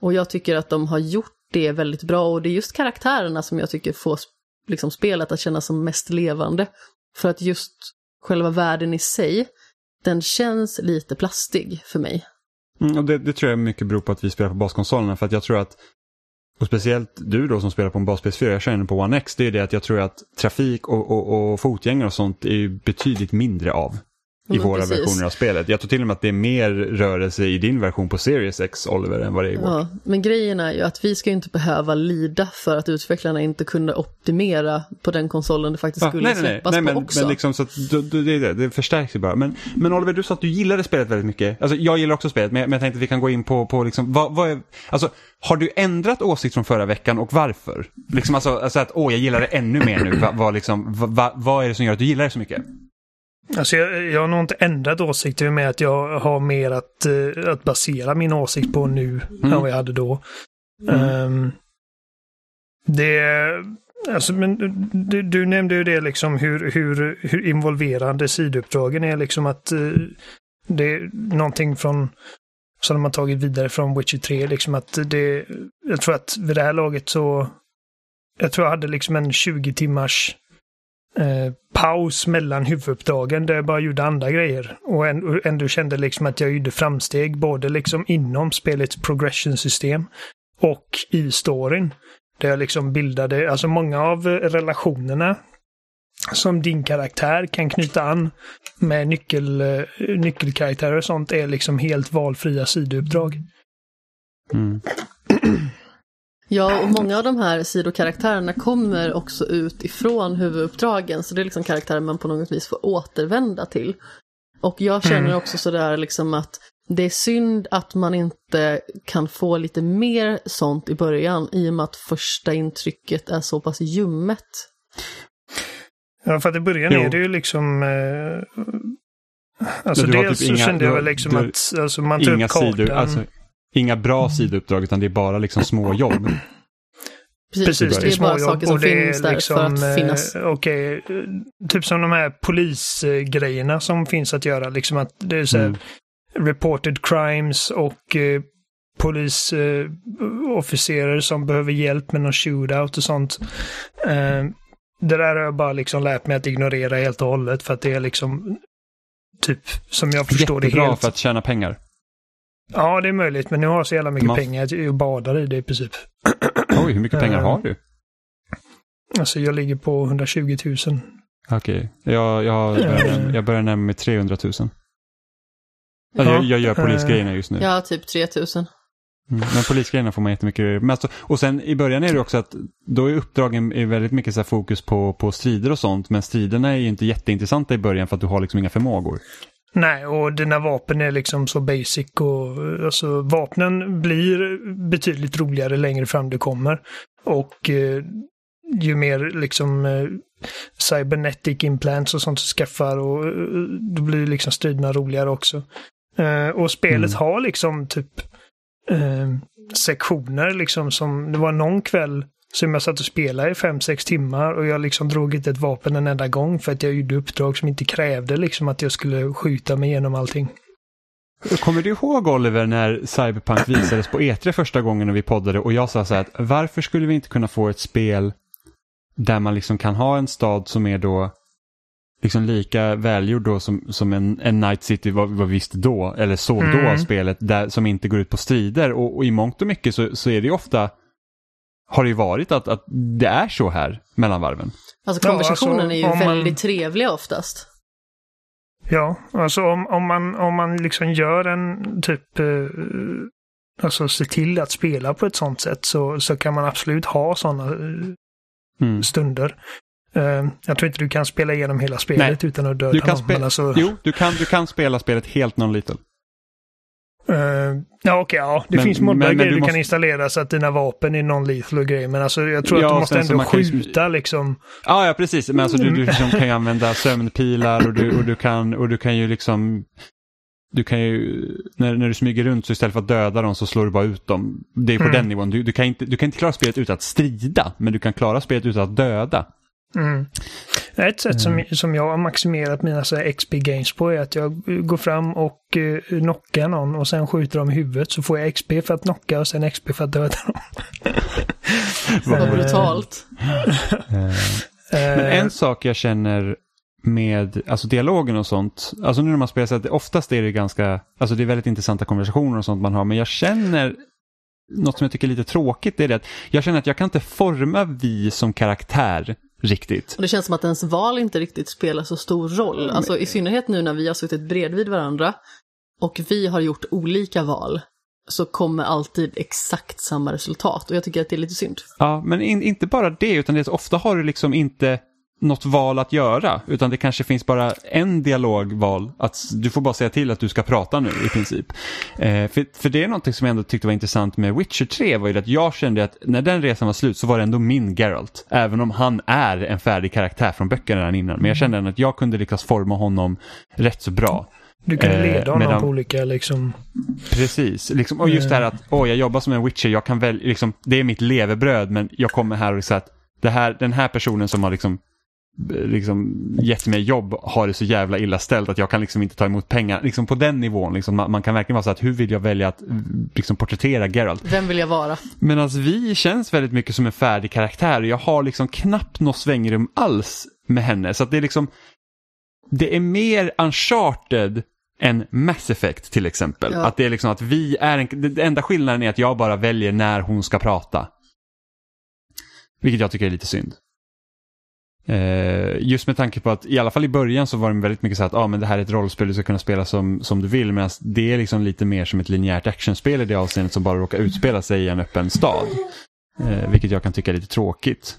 Speaker 3: Och jag tycker att de har gjort det väldigt bra och det är just karaktärerna som jag tycker får liksom, spelet att kännas som mest levande. För att just själva världen i sig, den känns lite plastig för mig.
Speaker 1: Mm, och det, det tror jag mycket beror på att vi spelar på baskonsolerna för att jag tror att och speciellt du då som spelar på en bas PS4, jag känner på One X, det är det att jag tror att trafik och, och, och fotgängare och sånt är ju betydligt mindre av i
Speaker 3: men
Speaker 1: våra
Speaker 3: precis.
Speaker 1: versioner av spelet. Jag tror till och med att det är mer rörelse i din version på Series X, Oliver, än vad det är i vår.
Speaker 3: Ja, men grejen är ju att vi ska ju inte behöva lida för att utvecklarna inte kunde optimera på den konsolen det faktiskt
Speaker 1: Ja,
Speaker 3: skulle
Speaker 1: nej, nej, nej,
Speaker 3: släppas
Speaker 1: nej,
Speaker 3: på
Speaker 1: men,
Speaker 3: också.
Speaker 1: men liksom så du, du, det, det, förstärks ju bara. Men, men Oliver, du sa att du gillade spelet väldigt mycket. Alltså, jag gillar också spelet, men, men jag tänkte att vi kan gå in på, på liksom, vad, vad är, alltså, har du ändrat åsikt från förra veckan och varför? Liksom alltså, alltså att, åh, jag gillar det ännu mer nu. Vad, vad, liksom, vad, vad är det som gör att du gillar det så mycket?
Speaker 2: Alltså jag, jag har nog inte ändrat åsikt. I och med att jag har mer att, eh, att basera min åsikt på nu än vad jag hade då. Ehm, det Alltså, men du, du nämnde ju det liksom hur, hur, hur involverande sidouppdragen är liksom att eh, det är någonting från som de har tagit vidare från Witcher 3 liksom att det jag tror att vid det här laget så jag tror jag hade liksom en 20 timmars eh, paus mellan huvuduppdragen där jag bara gjorde andra grejer. Och ändå, ändå kände liksom att jag gjorde framsteg både liksom inom spelets progression-system och i storyn. Där jag liksom bildade, alltså många av relationerna som din karaktär kan knyta an med nyckel, eh, nyckelkaraktärer och sånt är liksom helt valfria sidouppdrag.
Speaker 1: Mm.
Speaker 3: Ja, och många av de här sidokaraktärerna kommer också ut ifrån huvuduppdragen, så det är liksom karaktärer man på något vis får återvända till. Och jag känner
Speaker 2: Mm.
Speaker 3: också sådär liksom att det är synd att man inte kan få lite mer sånt i början, i och med att första intrycket är så pass ljummet.
Speaker 2: Ja, för att i början
Speaker 1: Jo.
Speaker 2: är det ju liksom... Eh, alltså dels
Speaker 1: typ
Speaker 2: så
Speaker 1: inga-
Speaker 2: kände jag väl liksom att alltså, man tar upp kartan.
Speaker 1: sidor, alltså, inga bra sidouppdrag utan det är bara liksom små jobb.
Speaker 3: Precis,
Speaker 2: Precis,
Speaker 3: det är bara saker som
Speaker 2: det
Speaker 3: finns där
Speaker 2: liksom,
Speaker 3: för att
Speaker 2: eh,
Speaker 3: finnas.
Speaker 2: Okej, eh, typ som de här polisgrejerna som finns att göra. Liksom att det är så här,
Speaker 1: Mm.
Speaker 2: reported crimes och eh, polisofficerare som behöver hjälp med någon shootout och sånt. Eh, det där har jag bara liksom lärt mig att ignorera helt och hållet för att det är liksom typ som jag förstår det
Speaker 1: Jättebra
Speaker 2: helt.
Speaker 1: för att tjäna pengar.
Speaker 2: Ja, det är möjligt, men nu har jag så jävla mycket
Speaker 1: Man-
Speaker 2: pengar att jag badar i det i princip. *clears throat*
Speaker 1: Oj, hur mycket pengar har du? *clears throat*
Speaker 2: Alltså jag ligger på 120 000.
Speaker 1: Okej, jag, jag, börjar *clears throat*
Speaker 2: Eh.
Speaker 1: jag börjar närma mig 300 000. Alltså,
Speaker 2: Ja,
Speaker 1: jag, jag gör polisgrejerna just nu.
Speaker 3: Ja, typ 3000.
Speaker 1: Mm. Men polisgrejerna får man jättemycket. Men alltså, och sen i början är det också att då är uppdragen är väldigt mycket så här fokus på, på strider och sånt. Men striderna är ju inte jätteintressanta i början för att du har liksom inga förmågor.
Speaker 2: Nej, och dina vapen är liksom så basic och alltså vapnen blir betydligt roligare längre fram du kommer. Och eh, ju mer liksom eh, cybernetic implants och sånt du skaffar och eh, då blir liksom striderna roligare också. Eh, och spelet
Speaker 1: Mm.
Speaker 2: har liksom typ eh, sektioner liksom som, det var någon kväll som jag satt och spelade i fem sex timmar och jag liksom drog inte ett vapen en enda gång för att jag gjorde uppdrag som inte krävde liksom att jag skulle skjuta mig igenom allting.
Speaker 1: Kommer du ihåg Oliver när Cyberpunk *clears throat* visades på E3 första gången när vi poddade och jag sa så här att varför skulle vi inte kunna få ett spel där man liksom kan ha en stad som är då liksom lika välgjord då som, som en, en Night City var, var visst då, eller såg då
Speaker 2: Mm.
Speaker 1: av spelet, där, som inte går ut på strider. Och, och i mångt och mycket så, så är det ofta, har det ju varit att, att det är så här mellan varven.
Speaker 3: Alltså
Speaker 2: Ja,
Speaker 3: konversationen
Speaker 2: alltså,
Speaker 3: är ju
Speaker 2: om man-
Speaker 3: väldigt trevliga oftast.
Speaker 2: Ja, alltså om, om man, om man liksom gör en typ, eh, alltså se till att spela på ett sånt sätt så, så kan man absolut ha sådana eh,
Speaker 1: Mm.
Speaker 2: stunder. Eh, jag tror inte du kan spela igenom hela spelet utan att döda
Speaker 1: Du kan
Speaker 2: någon. alltså,
Speaker 1: jo, du kan, du kan spela spelet helt non-lethal.
Speaker 2: Eh, ja, okej, ja. Det
Speaker 1: Men-
Speaker 2: finns
Speaker 1: men
Speaker 2: grejer
Speaker 1: du måste-
Speaker 2: kan installera så att dina vapen är non-lethal och grejer. Men alltså jag tror
Speaker 1: Ja,
Speaker 2: att du måste ändå
Speaker 1: man kan
Speaker 2: skjuta liksom.
Speaker 1: Ja, ja precis. Men alltså, du, du liksom kan ju använda sömnpilar och du, och du, kan, och du kan ju liksom... Du kan ju, när, när du smyger runt så istället för att döda dem så slår du bara ut dem. Det är på
Speaker 2: Mm.
Speaker 1: den nivån. Du, du, kan inte, du kan inte klara spelet utan att strida, men du kan klara spelet utan att döda.
Speaker 2: Mm. Ett sätt som, som jag har maximerat mina så här XP games på är att jag går fram och uh, knockar någon och sen skjuter dem i huvudet så får jag XP för att knocka och sen XP för att döda dem. *laughs*
Speaker 3: Vad brutalt.
Speaker 1: Men
Speaker 2: Eh,
Speaker 1: en sak jag känner med alltså dialogen och sånt, alltså nu när man spelar så att oftast är det ganska, alltså det är väldigt intressanta konversationer och sånt man har, men jag känner något som jag tycker är lite tråkigt, det är det att jag känner att jag kan inte forma vi som karaktär riktigt.
Speaker 3: Och det känns som att ens val inte riktigt spelar så stor roll. Alltså i synnerhet nu när vi har suttit bredvid varandra och vi har gjort olika val så kommer alltid exakt samma resultat och jag tycker att det är lite synd.
Speaker 1: Ja, men in, inte bara det, utan det ofta har du liksom inte något val att göra, utan det kanske finns bara en dialogval. Att du får bara säga till att du ska prata nu i princip. Eh, för, för det är någonting som jag ändå tyckte var intressant med Witcher 3 var ju att jag kände att när den resan var slut så var det ändå min Geralt. Även om han är en färdig karaktär från böckerna redan innan. Men jag kände ändå att jag kunde lyckas forma honom rätt så bra.
Speaker 2: Du kan
Speaker 1: Eh,
Speaker 2: leda honom
Speaker 1: medan-
Speaker 2: på olika liksom...
Speaker 1: Precis, liksom, och just det här att åh, jag jobbar som en witcher, jag kan väl, liksom, det är mitt levebröd men jag kommer här och säger att det här, den här personen som har liksom, eh, liksom gett mig jobb har det så jävla illa ställt att jag kan liksom inte ta emot pengar. Liksom på den nivån, liksom, man, man kan verkligen vara så att hur vill jag välja att liksom, porträttera Geralt?
Speaker 3: Vem vill jag vara?
Speaker 1: Medan vi känns väldigt mycket som en färdig karaktär och jag har liksom knappt något svängrum alls med henne. Så att det är liksom, det är mer uncharted än Mass Effect till exempel.
Speaker 3: Ja.
Speaker 1: Att det är liksom att vi är en, det enda skillnaden är att jag bara väljer när hon ska prata. Vilket jag tycker är lite synd. Eh, just med tanke på att i alla fall i början så var det väldigt mycket så att ah, men det här är ett rollspel du ska kunna spela som, som du vill. Medan det är liksom lite mer som ett linjärt actionspel i det avseendet som bara råkar utspela sig i en öppen stad. Eh, vilket jag kan tycka är lite tråkigt.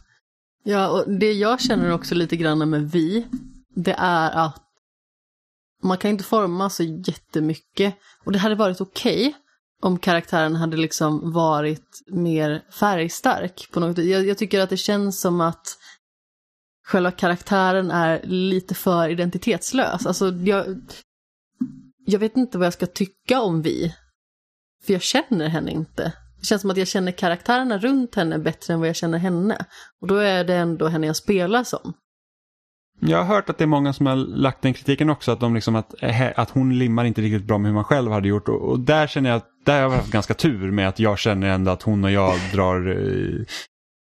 Speaker 3: Ja, och det jag känner också lite grann med vi, det är att man kan inte forma så jättemycket. Och det hade varit okej om karaktären hade liksom varit mer färgstark på något jag, jag tycker att det känns som att själva karaktären är lite för identitetslös. Alltså, jag, jag vet inte vad jag ska tycka om vi. För jag känner henne inte. Det känns som att jag känner karaktärerna runt henne bättre än vad jag känner henne. Och då är det ändå henne jag spelar som.
Speaker 1: Jag har hört att det är många som har lagt den kritiken också, att, de liksom att, eh, att hon limmar inte riktigt bra med hur man själv hade gjort. Och, och där känner jag att där har jag haft ganska tur med att jag känner ändå att hon och jag drar eh,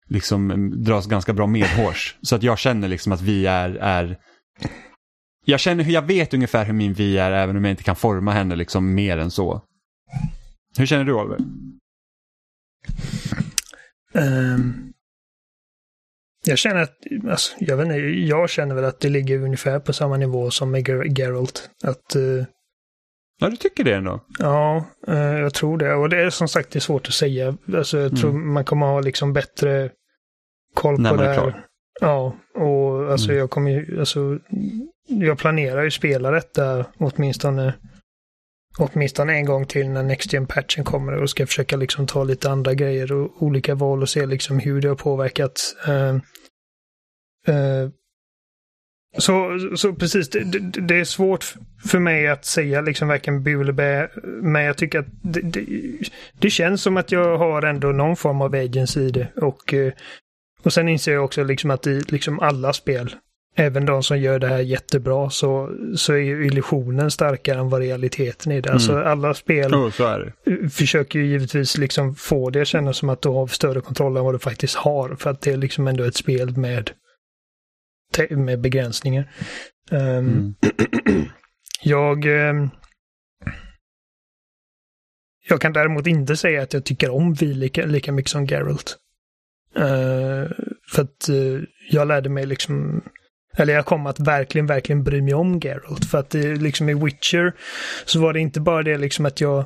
Speaker 1: liksom mm, dras ganska bra medhårs. Så att jag känner liksom att vi är, är jag känner hur jag vet ungefär hur min vi är även om jag inte kan forma henne liksom mer än så. Hur känner du Oliver?
Speaker 2: Um, jag känner att, alltså, jag vet inte, jag känner väl att det ligger ungefär på samma nivå som med Ger- Geralt. Att, uh,
Speaker 1: Ja, du tycker det ändå?
Speaker 2: ja, eh, jag tror det. Och det är som sagt det är svårt att säga. Alltså, jag tror man kommer ha liksom bättre koll
Speaker 1: När
Speaker 2: på det
Speaker 1: är
Speaker 2: här.
Speaker 1: klar.
Speaker 2: Ja, och alltså
Speaker 1: Mm.
Speaker 2: jag kommer ju, alltså, jag planerar ju spela detta åtminstone åtminstone en gång till när Next Gen patchen kommer och ska försöka liksom ta lite andra grejer och olika val och se liksom hur det har påverkat. Eh, eh, så, så precis, det, det, är svårt för mig att säga liksom varken bu eller bä, men jag tycker att det, det, det känns som att jag har ändå någon form av agency i det och eh, och sen inser jag också liksom att i liksom alla spel, även de som gör det här jättebra, så, så är ju illusionen starkare än vad realiteten är det. Alltså alla spel
Speaker 1: Oh,
Speaker 2: försöker ju givetvis liksom få det att kännas som att du har större kontroll än vad du faktiskt har. För att det är liksom ändå ett spel med, med begränsningar. Ehm,
Speaker 1: Mm. *clears throat*
Speaker 2: jag, ehm, jag kan däremot inte säga att jag tycker om Vi lika, lika mycket som Geralt. Eh, för att eh, jag lärde mig liksom, eller jag kom att verkligen, verkligen bry mig om Geralt. För att det, liksom i Witcher så var det inte bara det liksom att jag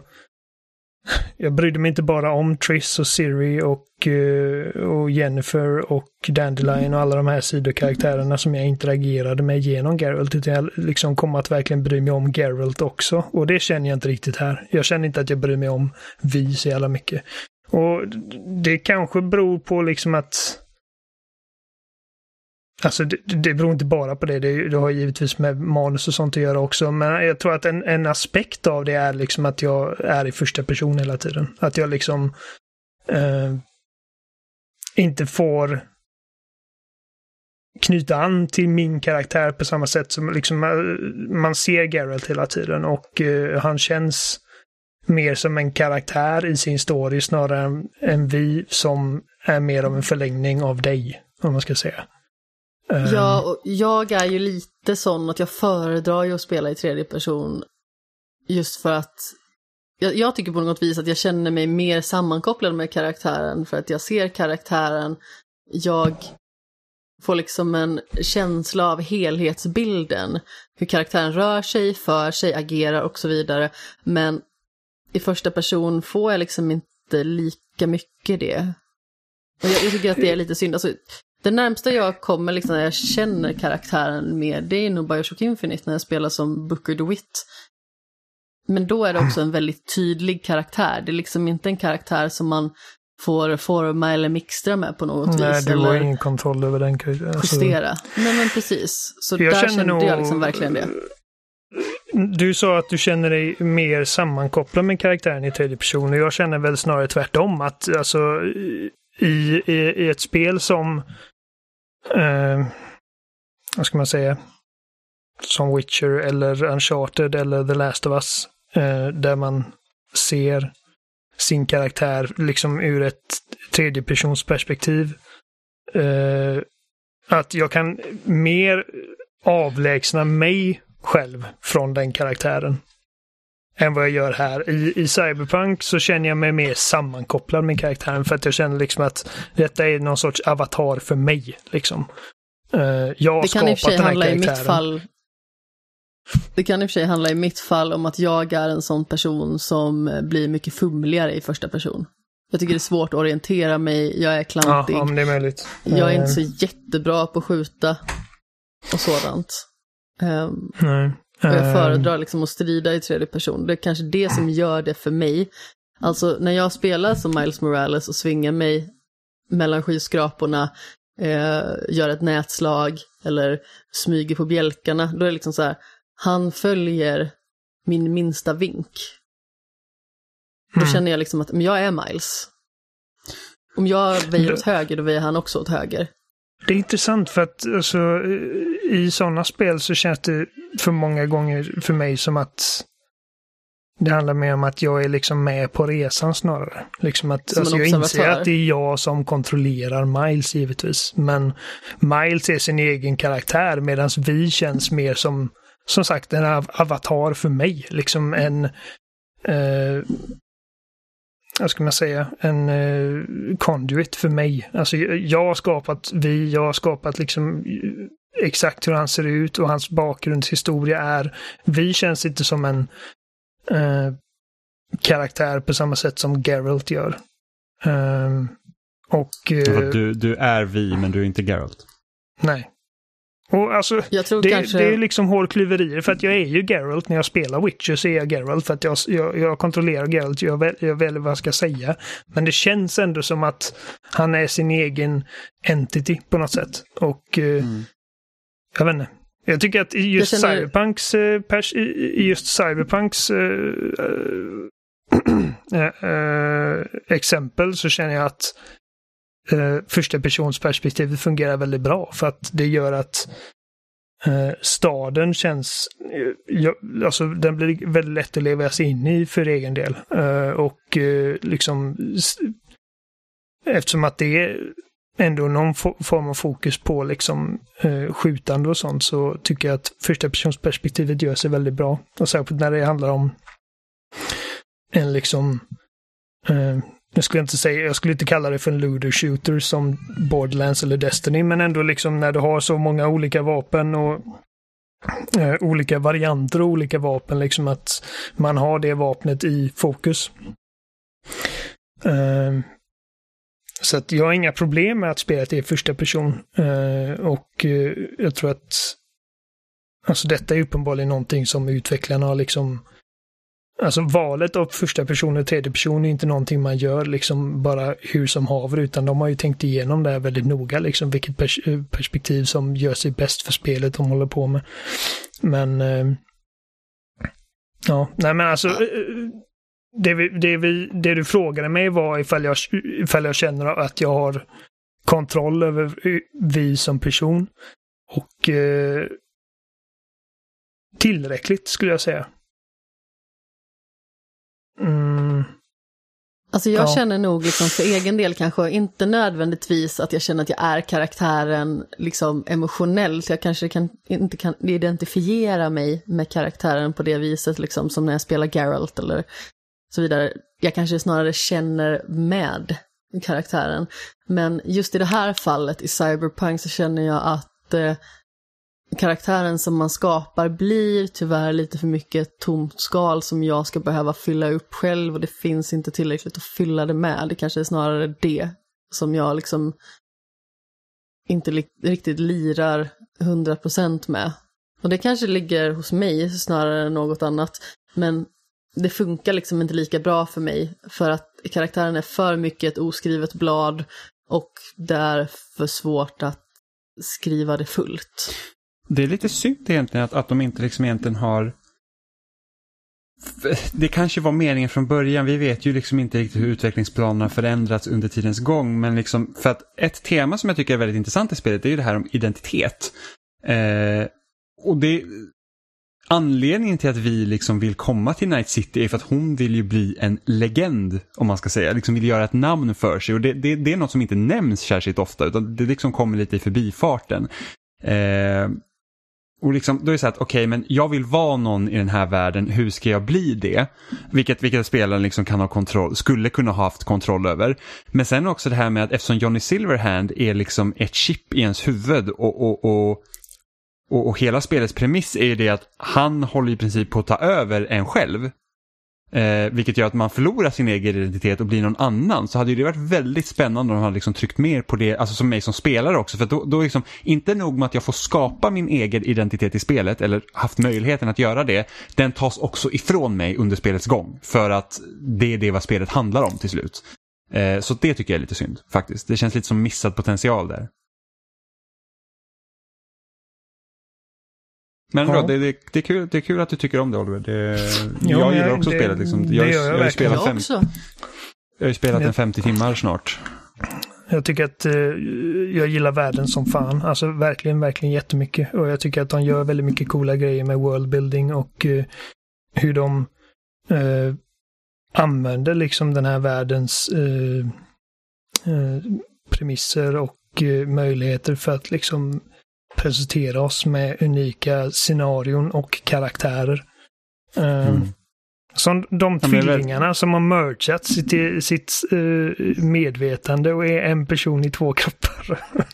Speaker 2: jag brydde mig inte bara om Triss och Siri och, eh, och Jennifer och Dandelion och alla de här sidokaraktärerna som jag interagerade med genom Geralt. Utan jag liksom kom att verkligen bry mig om Geralt också. Och det känner jag inte riktigt här. Jag känner inte att jag bryr mig om vi så jävla mycket. Och det kanske beror på liksom att Alltså det, det beror inte bara på det. det. Det har givetvis med manus och sånt att göra också. Men jag tror att en, en aspekt av det är liksom att jag är i första person hela tiden. Att jag liksom eh, inte får knyta an till min karaktär på samma sätt som liksom eh, man ser Geralt hela tiden och eh, han känns mer som en karaktär i sin story snarare än, än vi som är mer av en förlängning av dig, om man ska säga. Eh.
Speaker 3: Ja, och jag är ju lite sån att jag föredrar ju att spela i tredje person. Just för att jag, jag tycker på något vis att jag känner mig mer sammankopplad med karaktären för att jag ser karaktären. Jag får liksom en känsla av helhetsbilden. Hur karaktären rör sig, för sig, agerar och så vidare. Men i första person får jag liksom inte lika mycket det. Och jag, jag tycker att det är lite synd. Alltså, det närmsta jag kommer liksom när jag känner karaktären mer, det är nog Bioshock Infinite när jag spelar som Booker DeWitt. Men då är det också en väldigt tydlig karaktär. Det är liksom inte en karaktär som man får forma eller mixtra med på något
Speaker 2: Nej,
Speaker 3: vis.
Speaker 2: du har ingen kontroll över den. Alltså,
Speaker 3: justera. Nej men precis. Så
Speaker 2: Jag
Speaker 3: där
Speaker 2: känner
Speaker 3: kände
Speaker 2: nog-
Speaker 3: jag liksom verkligen det.
Speaker 2: Du sa att du känner dig mer sammankopplad med karaktären i tredje person och jag känner väl snarare tvärtom. Att alltså i, i, i ett spel som, eh, vad ska man säga, som Witcher eller Uncharted eller The Last of Us, eh, där man ser sin karaktär liksom ur ett tredjepersonsperspektiv. Eh, att jag kan mer avlägsna mig själv från den karaktären än vad jag gör här. I, I Cyberpunk så känner jag mig mer sammankopplad med karaktären för att jag känner liksom att detta är någon sorts avatar för mig. Liksom. Eh, jag har
Speaker 3: Det kan i och för
Speaker 2: skapat
Speaker 3: sig
Speaker 2: den här
Speaker 3: handla i
Speaker 2: karaktären.
Speaker 3: mitt fall det kan i och för sig handla i mitt fall om att jag är en sån person som blir mycket fumligare i första person. Jag tycker det är svårt att orientera mig, jag är
Speaker 2: Ja,
Speaker 3: klantig,
Speaker 2: om det är möjligt.
Speaker 3: jag är
Speaker 2: Eh,
Speaker 3: inte så jättebra på att skjuta och sådant. Ehm,
Speaker 2: Nej.
Speaker 3: Och jag
Speaker 2: Eh,
Speaker 3: föredrar liksom att strida i tredje person. Det är kanske det som gör det för mig. Alltså när jag spelar som Miles Morales och svingar mig mellan skyskraporna, eh, gör ett nätslag eller smyger på bjälkarna, då är det liksom så här, han följer min minsta vink. Då
Speaker 2: Mm.
Speaker 3: känner jag liksom att men jag är Miles. Om jag väjer åt höger, då väjer han också åt höger.
Speaker 2: Det är intressant för att alltså, i sådana spel så känns det för många gånger för mig som att det handlar mer om att jag är liksom med på resan snarare. Liksom att, alltså, jag inser att det är jag som kontrollerar Miles givetvis. Men Miles är sin egen karaktär medan vi känns mer som, som sagt, en av- avatar för mig. Liksom en, eh, vad ska man säga, en eh, conduit för mig. Alltså jag har skapat vi, jag har skapat liksom exakt hur han ser ut och hans bakgrundshistoria är. Vi känns inte som en eh, karaktär på samma sätt som Geralt gör. Ehm, och eh,
Speaker 1: Du, du är vi, men du är inte Geralt.
Speaker 2: nej. Och alltså,
Speaker 3: Jag tror
Speaker 2: det,
Speaker 3: kanske...
Speaker 2: det är liksom hårklyverier för att jag är ju Geralt när jag spelar Witcher så är jag Geralt för att jag, jag, jag kontrollerar Geralt, jag, väl, jag väljer vad jag ska säga. Men det känns ändå som att han är sin egen entity på något sätt. Och eh, jag vet inte. Jag tycker att just
Speaker 3: känner-
Speaker 2: Cyberpunks, eh, pers, just Cyberpunks eh, eh, exempel så känner jag att eh, första personsperspektivet fungerar väldigt bra för att det gör att eh, staden känns, ja, alltså den blir väldigt lätt att leva sig in i för egen del. Eh, och liksom eftersom att det är ändå någon form av fokus på liksom eh, skjutande och sånt så tycker jag att första personsperspektivet gör sig väldigt bra. Och särskilt när det handlar om en liksom eh, jag skulle inte säga, jag skulle inte kalla det för en looter shooter som Borderlands eller Destiny, men ändå liksom när du har så många olika vapen och eh, olika varianter och olika vapen, liksom att man har det vapnet i fokus. Eh, så att jag har inga problem med att spela det i första person. Eh, och eh, jag tror att alltså detta är uppenbarligen någonting som utvecklarna har liksom Alltså valet av första person och tredje person är inte någonting man gör liksom bara hur som haver utan de har ju tänkt igenom det här väldigt noga liksom vilket pers- perspektiv som gör sig bäst för spelet de håller på med. Men eh, ja, nej men alltså eh, det, vi, det, vi, det du frågade mig var ifall jag, ifall jag känner att jag har kontroll över vi som person. Och eh, tillräckligt skulle jag säga. Mm,
Speaker 3: Alltså jag
Speaker 2: Ja.
Speaker 3: känner nog liksom för egen del kanske inte nödvändigtvis att jag känner att jag är karaktären liksom emotionellt. Jag kanske kan, inte kan identifiera mig med karaktären på det viset liksom som när jag spelar Geralt eller så vidare. Jag kanske snarare känner med karaktären. Men just i det här fallet i Cyberpunk så känner jag att eh, karaktären som man skapar blir tyvärr lite för mycket tomt skal som jag ska behöva fylla upp själv och det finns inte tillräckligt att fylla det med. Det kanske är snarare det som jag liksom inte riktigt lirar 100% med. Och det kanske ligger hos mig snarare än något annat. Men det funkar liksom inte lika bra för mig för att karaktären är för mycket ett oskrivet blad och det är för svårt att skriva det fullt.
Speaker 1: Det är lite synd egentligen att, att de inte liksom egentligen har det kanske var meningen från början. Vi vet ju liksom inte riktigt hur utvecklingsplanerna förändrats under tidens gång. Men liksom, för att ett tema som jag tycker är väldigt intressant i spelet är ju det här om identitet. Eh, och det, anledningen till att vi liksom vill komma till Night City är för att hon vill ju bli en legend, om man ska säga. Liksom vill göra ett namn för sig. Och det, det, det är något som inte nämns särskilt ofta, utan det liksom kommer lite i förbifarten. Eh, och liksom, då är det så att, okej, okay, men jag vill vara någon i den här världen, hur ska jag bli det? Vilket, vilket spelaren liksom kan ha kontroll, skulle kunna ha haft kontroll över. Men sen också det här med att eftersom Johnny Silverhand är liksom ett chip i ens huvud och, och, och, och, och hela spelets premiss är ju det att han håller i princip på att ta över en själv. Eh, vilket gör att man förlorar sin egen identitet och blir någon annan. Så hade det varit väldigt spännande om de hade liksom tryckt mer på det, alltså som mig som spelare också. För då, då liksom, inte nog med att jag får skapa min egen identitet i spelet, eller haft möjligheten att göra det, den tas också ifrån mig under spelets gång. För att det är det vad spelet handlar om till slut. Eh, så det tycker jag är lite synd, faktiskt. Det känns lite som missad potential där. Men bra, det, det, det, är kul, det är kul att du tycker om det Oliver. Det, jo, jag gillar också det, spelet. Liksom. Jag,
Speaker 2: det gör jag,
Speaker 1: jag,
Speaker 2: jag,
Speaker 1: spelat
Speaker 3: fem, också.
Speaker 1: jag har ju spelat en 50 timmar snart.
Speaker 2: Jag tycker att uh, jag gillar världen som fan. Alltså verkligen, verkligen jättemycket. Och jag tycker att de gör väldigt mycket coola grejer med worldbuilding och uh, hur de uh, använder liksom den här världens premisser och möjligheter för att liksom presentera oss med unika scenarion och karaktärer. Uh, mm. Som de tvillingarna väl... som har mergat sitt, sitt uh, medvetande och är en person i två kroppar. *laughs*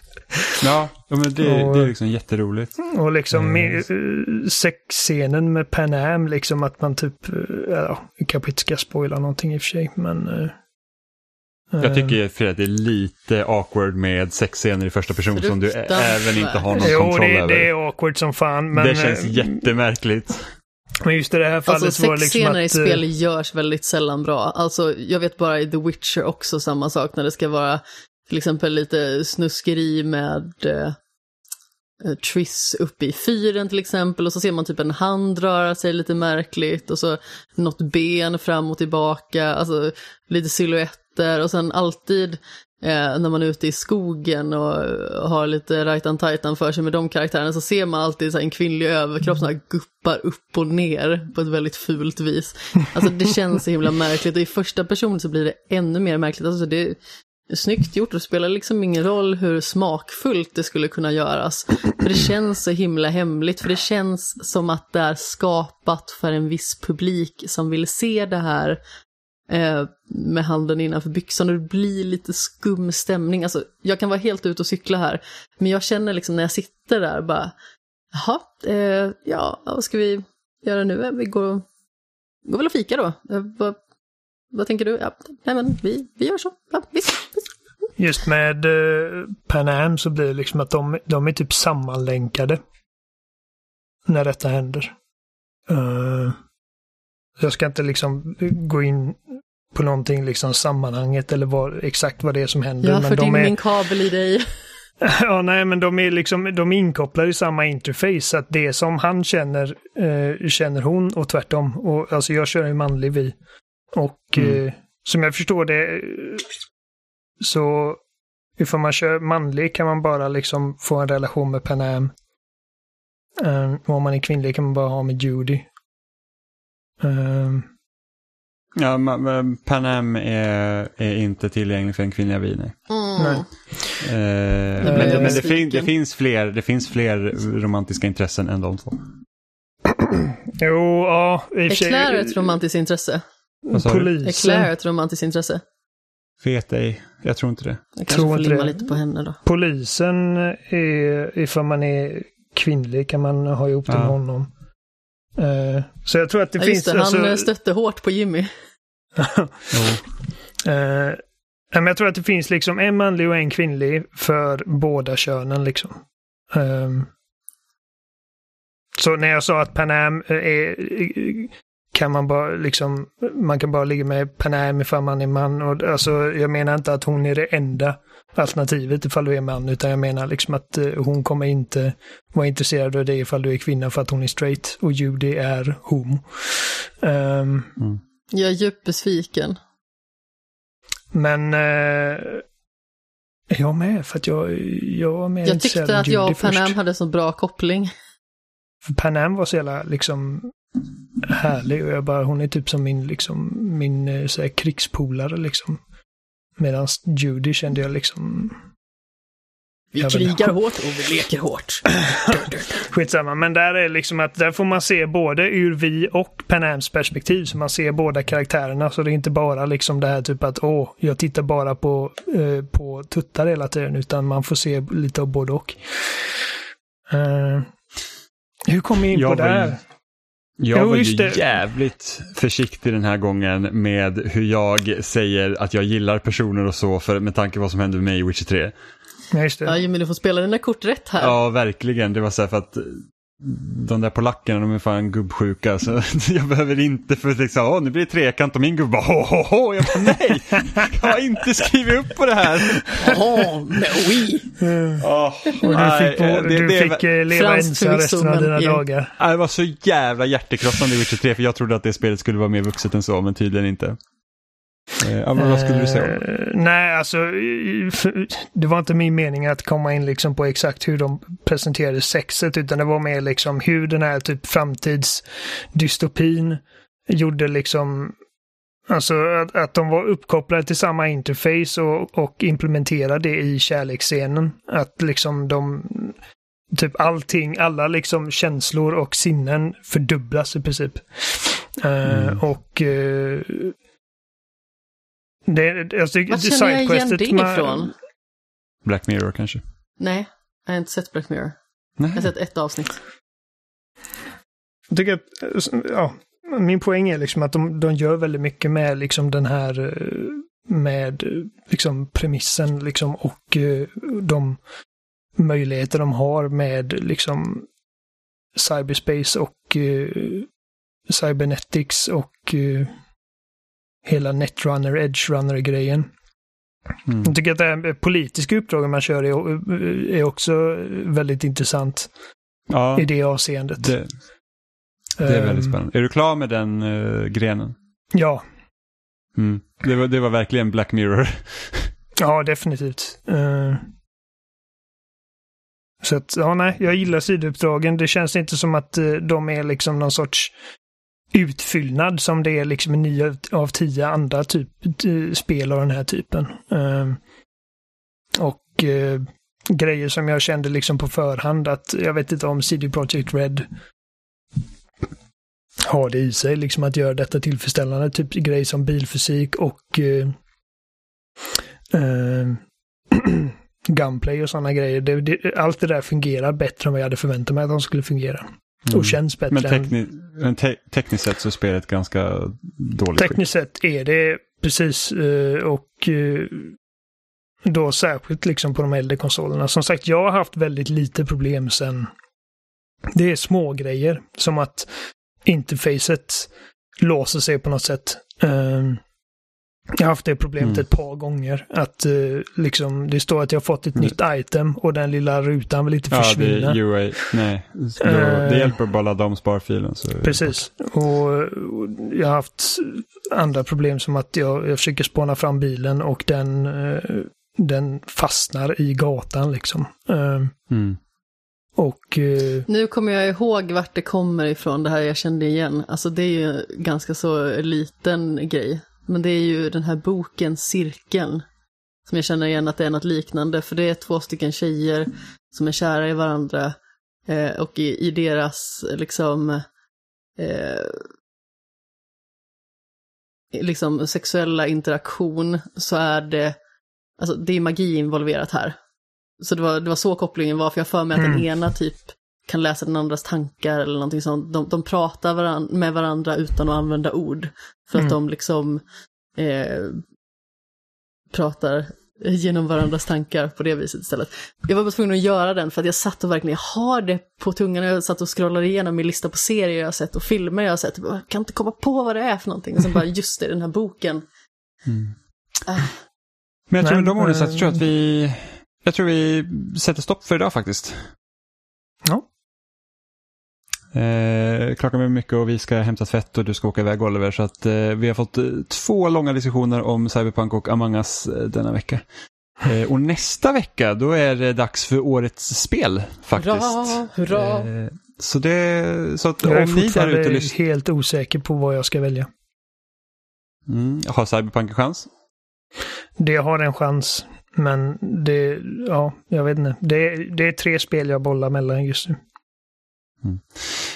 Speaker 1: ja, men det, och, det är liksom jätteroligt.
Speaker 2: Och liksom mm. uh, sexscenen med Pan Am, liksom att man typ, uh, ja, vi kanske inte ska spoila någonting i och för sig, men uh,
Speaker 1: jag tycker för att det är lite awkward med sexscener i första person som du även inte har någon
Speaker 2: jo,
Speaker 1: kontroll
Speaker 2: det,
Speaker 1: över.
Speaker 2: det är awkward som fan. Men,
Speaker 1: det känns äh, jättemärkligt.
Speaker 2: Men just i det här fallet
Speaker 3: alltså,
Speaker 2: var liksom att...
Speaker 3: i spel görs väldigt sällan bra. Alltså, jag vet bara i The Witcher också samma sak när det ska vara till exempel lite snuskeri med eh, Eh, Triss uppe i fyren till exempel och så ser man typ en hand röra sig lite märkligt och så något ben fram och tillbaka, alltså lite silhuetter och sen alltid eh, när man är ute i skogen och eh, har lite rajtan tajtan för sig med de karaktärerna så ser man alltid så en kvinnlig överkropp som guppar upp och ner på ett väldigt fult vis. Alltså det känns så himla märkligt och i första person så blir det ännu mer märkligt. Alltså det snyggt gjort och det spelar liksom ingen roll hur smakfullt det skulle kunna göras. För det känns så himla hemligt, för det känns som att det är skapat för en viss publik som vill se det här eh, med handen innanför byxan och det blir lite skum stämning. Alltså, jag kan vara helt ute och cykla här, men jag känner liksom när jag sitter där bara, jaha, eh, ja, vad ska vi göra nu? Vi går, går väl och fika då. Eh, vad, vad tänker du? Ja, nej men vi, vi gör så. Ja, visst.
Speaker 2: Just med eh, Pan Am så blir det liksom att de, de är typ sammanlänkade. När detta händer. Uh, jag ska inte liksom gå in på någonting, liksom sammanhanget eller vad, exakt vad det är som händer.
Speaker 3: Jag för din är... min kabel i dig. *laughs*
Speaker 2: ja, nej, men de är liksom, de är inkopplade i samma interface. Så att det som han känner, eh, känner hon och tvärtom. Och alltså jag kör ju manlig vi. Och mm. eh, som jag förstår det så ifall man kör manlig kan man bara liksom få en relation med Panam. Um, och om man är kvinnlig kan man bara ha med Judy. Um,
Speaker 1: Ja, Pan Am är, är inte tillgänglig för en kvinnliga vi, nej.
Speaker 3: Mm.
Speaker 1: Eh, men, men det, fin, det, finns fler, det finns fler romantiska intressen än de två.
Speaker 2: jo, ja.
Speaker 3: Är Claire ett romantiskt intresse?
Speaker 2: Polisen.
Speaker 3: Är Claire ett romantiskt intresse?
Speaker 1: Vet ej. Jag tror inte det.
Speaker 3: Jag kanske
Speaker 2: Tror
Speaker 3: får
Speaker 2: inte
Speaker 3: limma
Speaker 2: det.
Speaker 3: lite på henne då.
Speaker 2: Polisen är, ifall man är kvinnlig kan man ha ihop det
Speaker 1: Ja.
Speaker 2: med honom. Eh, så jag tror att det
Speaker 3: Ja,
Speaker 2: finns...
Speaker 3: det, han
Speaker 2: alltså-
Speaker 3: eh, stötte hårt på Jimmy. *laughs*
Speaker 2: Ja, men jag tror att det finns liksom en manlig och en kvinnlig för båda könen liksom. Ehm, så när jag sa att Panam är, kan man bara liksom, man kan bara ligga med Panam ifall man är man. Och, alltså, jag menar inte att hon är det enda alternativet ifall du är man, utan jag menar liksom att eh, hon kommer inte vara intresserad av dig ifall du är kvinna för att hon är straight och Judy är homo. Ehm,
Speaker 3: Jag är djupt besviken.
Speaker 2: Men eh, är jag med? För att jag, jag var mer
Speaker 3: Jag
Speaker 2: intresserad
Speaker 3: tyckte att jag
Speaker 2: Judy
Speaker 3: och Panam hade så bra koppling.
Speaker 2: För Panam var så jävla liksom härlig och jag bara, hon är typ som min liksom, min eh, så här, krigspolare liksom. Medan Judy kände jag liksom,
Speaker 3: Vi
Speaker 2: Jag vet-
Speaker 3: krigar hårt och vi leker hårt. *coughs*
Speaker 2: skitsamma. Men där är liksom att där får man se både ur vi och Panams perspektiv. Så man ser båda karaktärerna. Så det är inte bara liksom det här typ att åh, jag tittar bara på, eh, på tuttar hela tiden. Utan man får se lite av både och. Eh, hur kom vi in
Speaker 1: Jag
Speaker 2: på det här?
Speaker 1: Jag
Speaker 2: Jo,
Speaker 1: var ju
Speaker 2: det.
Speaker 1: jävligt försiktig den här gången med hur jag säger att jag gillar personer och så för, med tanke på vad som hände med mig i Witcher 3.
Speaker 2: Ja, just
Speaker 3: Ja,
Speaker 2: det.
Speaker 3: Jimmy, du får spela dina kort rätt här.
Speaker 1: Ja, verkligen. Det var så här för att de där polackerna, de är fan gubbsjuka. Så *laughs* jag behöver inte för att liksom, åh, nu blir det trekant och min gubbe bara, ho, ho, ho. Jag bara, nej, jag har inte skrivit upp på det här. *laughs*
Speaker 3: Åh, oui.
Speaker 1: Oh,
Speaker 2: Och du fick, på, du fick eh, leva ensam resten av dina dagar.
Speaker 1: Det var så jävla hjärtekrossande i Witcher 3 för jag trodde att det spelet skulle vara mer vuxet än så, men tydligen inte. Eh, Ja, men vad skulle du säga?
Speaker 2: Eh, nej, alltså det var inte min mening att komma in liksom på exakt hur de presenterade sexet, utan det var mer liksom hur den här typ framtidsdystopin gjorde liksom Alltså att, att de var uppkopplade till samma interface och, och implementerade det i kärleksscenen. Att liksom de Typ allting, alla liksom känslor och sinnen fördubblas i princip. Eh,
Speaker 1: Mm.
Speaker 2: och eh, det, alltså,
Speaker 3: Vad känner jag igen det ifrån?
Speaker 1: Black Mirror kanske?
Speaker 3: Nej, jag har inte sett Black Mirror.
Speaker 1: Nej.
Speaker 3: Jag har sett ett avsnitt.
Speaker 2: Jag tycker att, ja, min poäng är liksom att de, de gör väldigt mycket med liksom den här eh, med eh, liksom premissen liksom och eh, de möjligheter de har med liksom cyberspace och cybernetics och hela netrunner, edge-runner-grejen.
Speaker 1: Mm.
Speaker 2: Jag tycker att det här politiska uppdraget man kör är, är också väldigt intressant
Speaker 1: Ja,
Speaker 2: i det avseendet.
Speaker 1: det, det är väldigt
Speaker 2: Ehm,
Speaker 1: spännande. Är du klar med den eh, grenen?
Speaker 2: Ja,
Speaker 1: Mm. Det, var, det var verkligen Black Mirror. *laughs*
Speaker 2: ja definitivt. Eh, så att, ja nej, jag gillar sidouppdragen. Det känns inte som att eh, de är liksom någon sorts utfyllnad som det är liksom i nio av- av tio andra typ, eh, spel av den här typen. Ehm, och eh, grejer som jag kände liksom på förhand att jag vet inte om CD Projekt Red har det i sig, liksom att göra detta tillfredsställande. Typ grejer som bilfysik och eh, eh, *clears throat* gunplay och sådana grejer. Det, det, allt det där fungerar bättre än vad jag hade förväntat mig att de skulle fungera.
Speaker 1: Mm.
Speaker 2: Och känns bättre
Speaker 1: Men, tekni men te tekniskt sett så är spelet ganska dåligt.
Speaker 2: Tekniskt sett är det precis eh, och eh, då särskilt liksom på de äldre konsolerna. Som sagt, jag har haft väldigt lite problem sen. Det är små grejer som att interfacet låser sig på något sätt. Eh, Jag har haft det problemet
Speaker 1: Mm.
Speaker 2: ett par gånger. Att eh, liksom, det står att jag har fått ett
Speaker 1: Mm.
Speaker 2: nytt item och den lilla rutan vill inte
Speaker 1: Ja, det
Speaker 2: försvinna.
Speaker 1: är UA. Nej, då,
Speaker 2: Eh.
Speaker 1: det hjälper bara att ladda om sparfilen.
Speaker 2: Precis. Och och jag har haft andra problem som att jag, jag försöker spåna fram bilen och den, eh, den fastnar i gatan liksom. Eh,
Speaker 1: borta. Mm.
Speaker 2: och eh,
Speaker 3: Nu kommer jag ihåg vart det kommer ifrån, det här jag kände igen. Alltså det är ju ganska så liten grej. Men det är ju den här boken Cirkeln. Som jag känner igen att det är något liknande. För det är två stycken tjejer som är kära i varandra. Eh, och i, i deras liksom... Eh, liksom sexuella interaktion så är det, alltså det är magi involverat här. Så det var, det var så kopplingen var, för jag för mig att den ena typ kan läsa den andras tankar eller någonting sånt. De, de pratar varan, med varandra utan att använda ord. För att de liksom eh, pratar genom varandras tankar på det viset istället. Jag var bara tvungen att göra den för att jag satt och verkligen, jag har det på tungan. Jag satt och scrollade igenom min lista på serier jag har sett och filmer jag har sett. Jag kan inte komma på vad det är för någonting. Och sen bara, just det, den här boken.
Speaker 1: Mm. Äh. Men jag tror med de orden så jag tror att vi, jag tror vi sätter stopp för idag faktiskt. Eh, klockan är mycket och vi ska hämta tvätt och du ska åka iväg Oliver. Så att, eh, vi har fått eh, två långa diskussioner om Cyberpunk och Among Us eh, denna vecka. Eh, och nästa vecka då är det dags för årets spel faktiskt.
Speaker 3: Hurra, hurra.
Speaker 1: Eh, så, det, så att
Speaker 2: Jag är
Speaker 1: om ni där
Speaker 2: fortfarande
Speaker 1: ute lyssnar.
Speaker 2: helt osäker på vad jag ska välja.
Speaker 1: Mm, har Cyberpunk en chans?
Speaker 2: Det har en chans, men det, ja, jag vet inte. Det, det är tre spel jag bollar mellan just nu. Mm.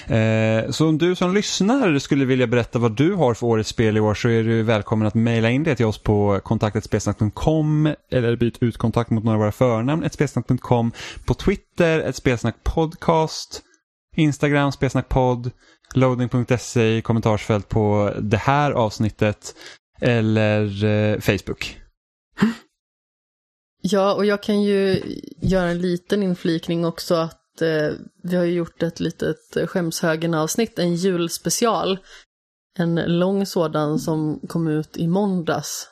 Speaker 1: Eh, så om du som lyssnar skulle vilja berätta vad du har för årets spel i år så är du välkommen att mejla in det till oss på kontaktetspelsnack.com eller byt ut kontakt mot några av våra förnamn, etspelsnack.com, på Twitter, ett Instagram, spelsnackpodd, loading.se i kommentarsfält på det här avsnittet eller eh, Facebook.
Speaker 3: Ja, och jag kan ju göra en liten inflikning också att eh, vi har ju gjort ett litet skämshögen-avsnitt, en julspecial. En lång sådan som kom ut i måndags,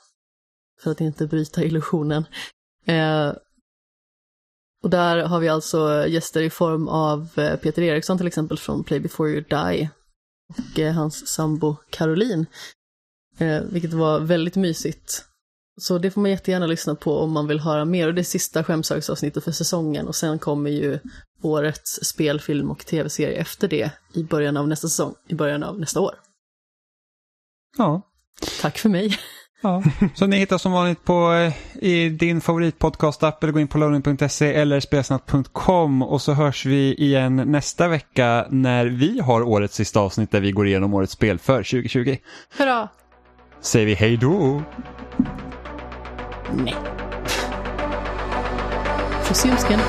Speaker 3: för att inte bryta illusionen. Eh, och där har vi alltså gäster i form av eh, Peter Eriksson till exempel från Play before you die och eh, hans sambo Caroline. Eh, vilket var väldigt mysigt. Så det får man jättegärna lyssna på om man vill höra mer. Och det är sista skämshögsavsnittet för säsongen och sen kommer ju årets spelfilm och tv-serie efter det i början av nästa säsong, i början av nästa år.
Speaker 1: Ja.
Speaker 3: Tack för mig.
Speaker 1: Ja, så ni hittar som vanligt på eh, i din favoritpodcast-app eller gå in på loading.se eller spelsnack.com och så hörs vi igen nästa vecka när vi har årets sista avsnitt där vi går igenom årets spel för 2020.
Speaker 3: Hurra!
Speaker 1: Säger vi hej då!
Speaker 3: Nej. För synsken.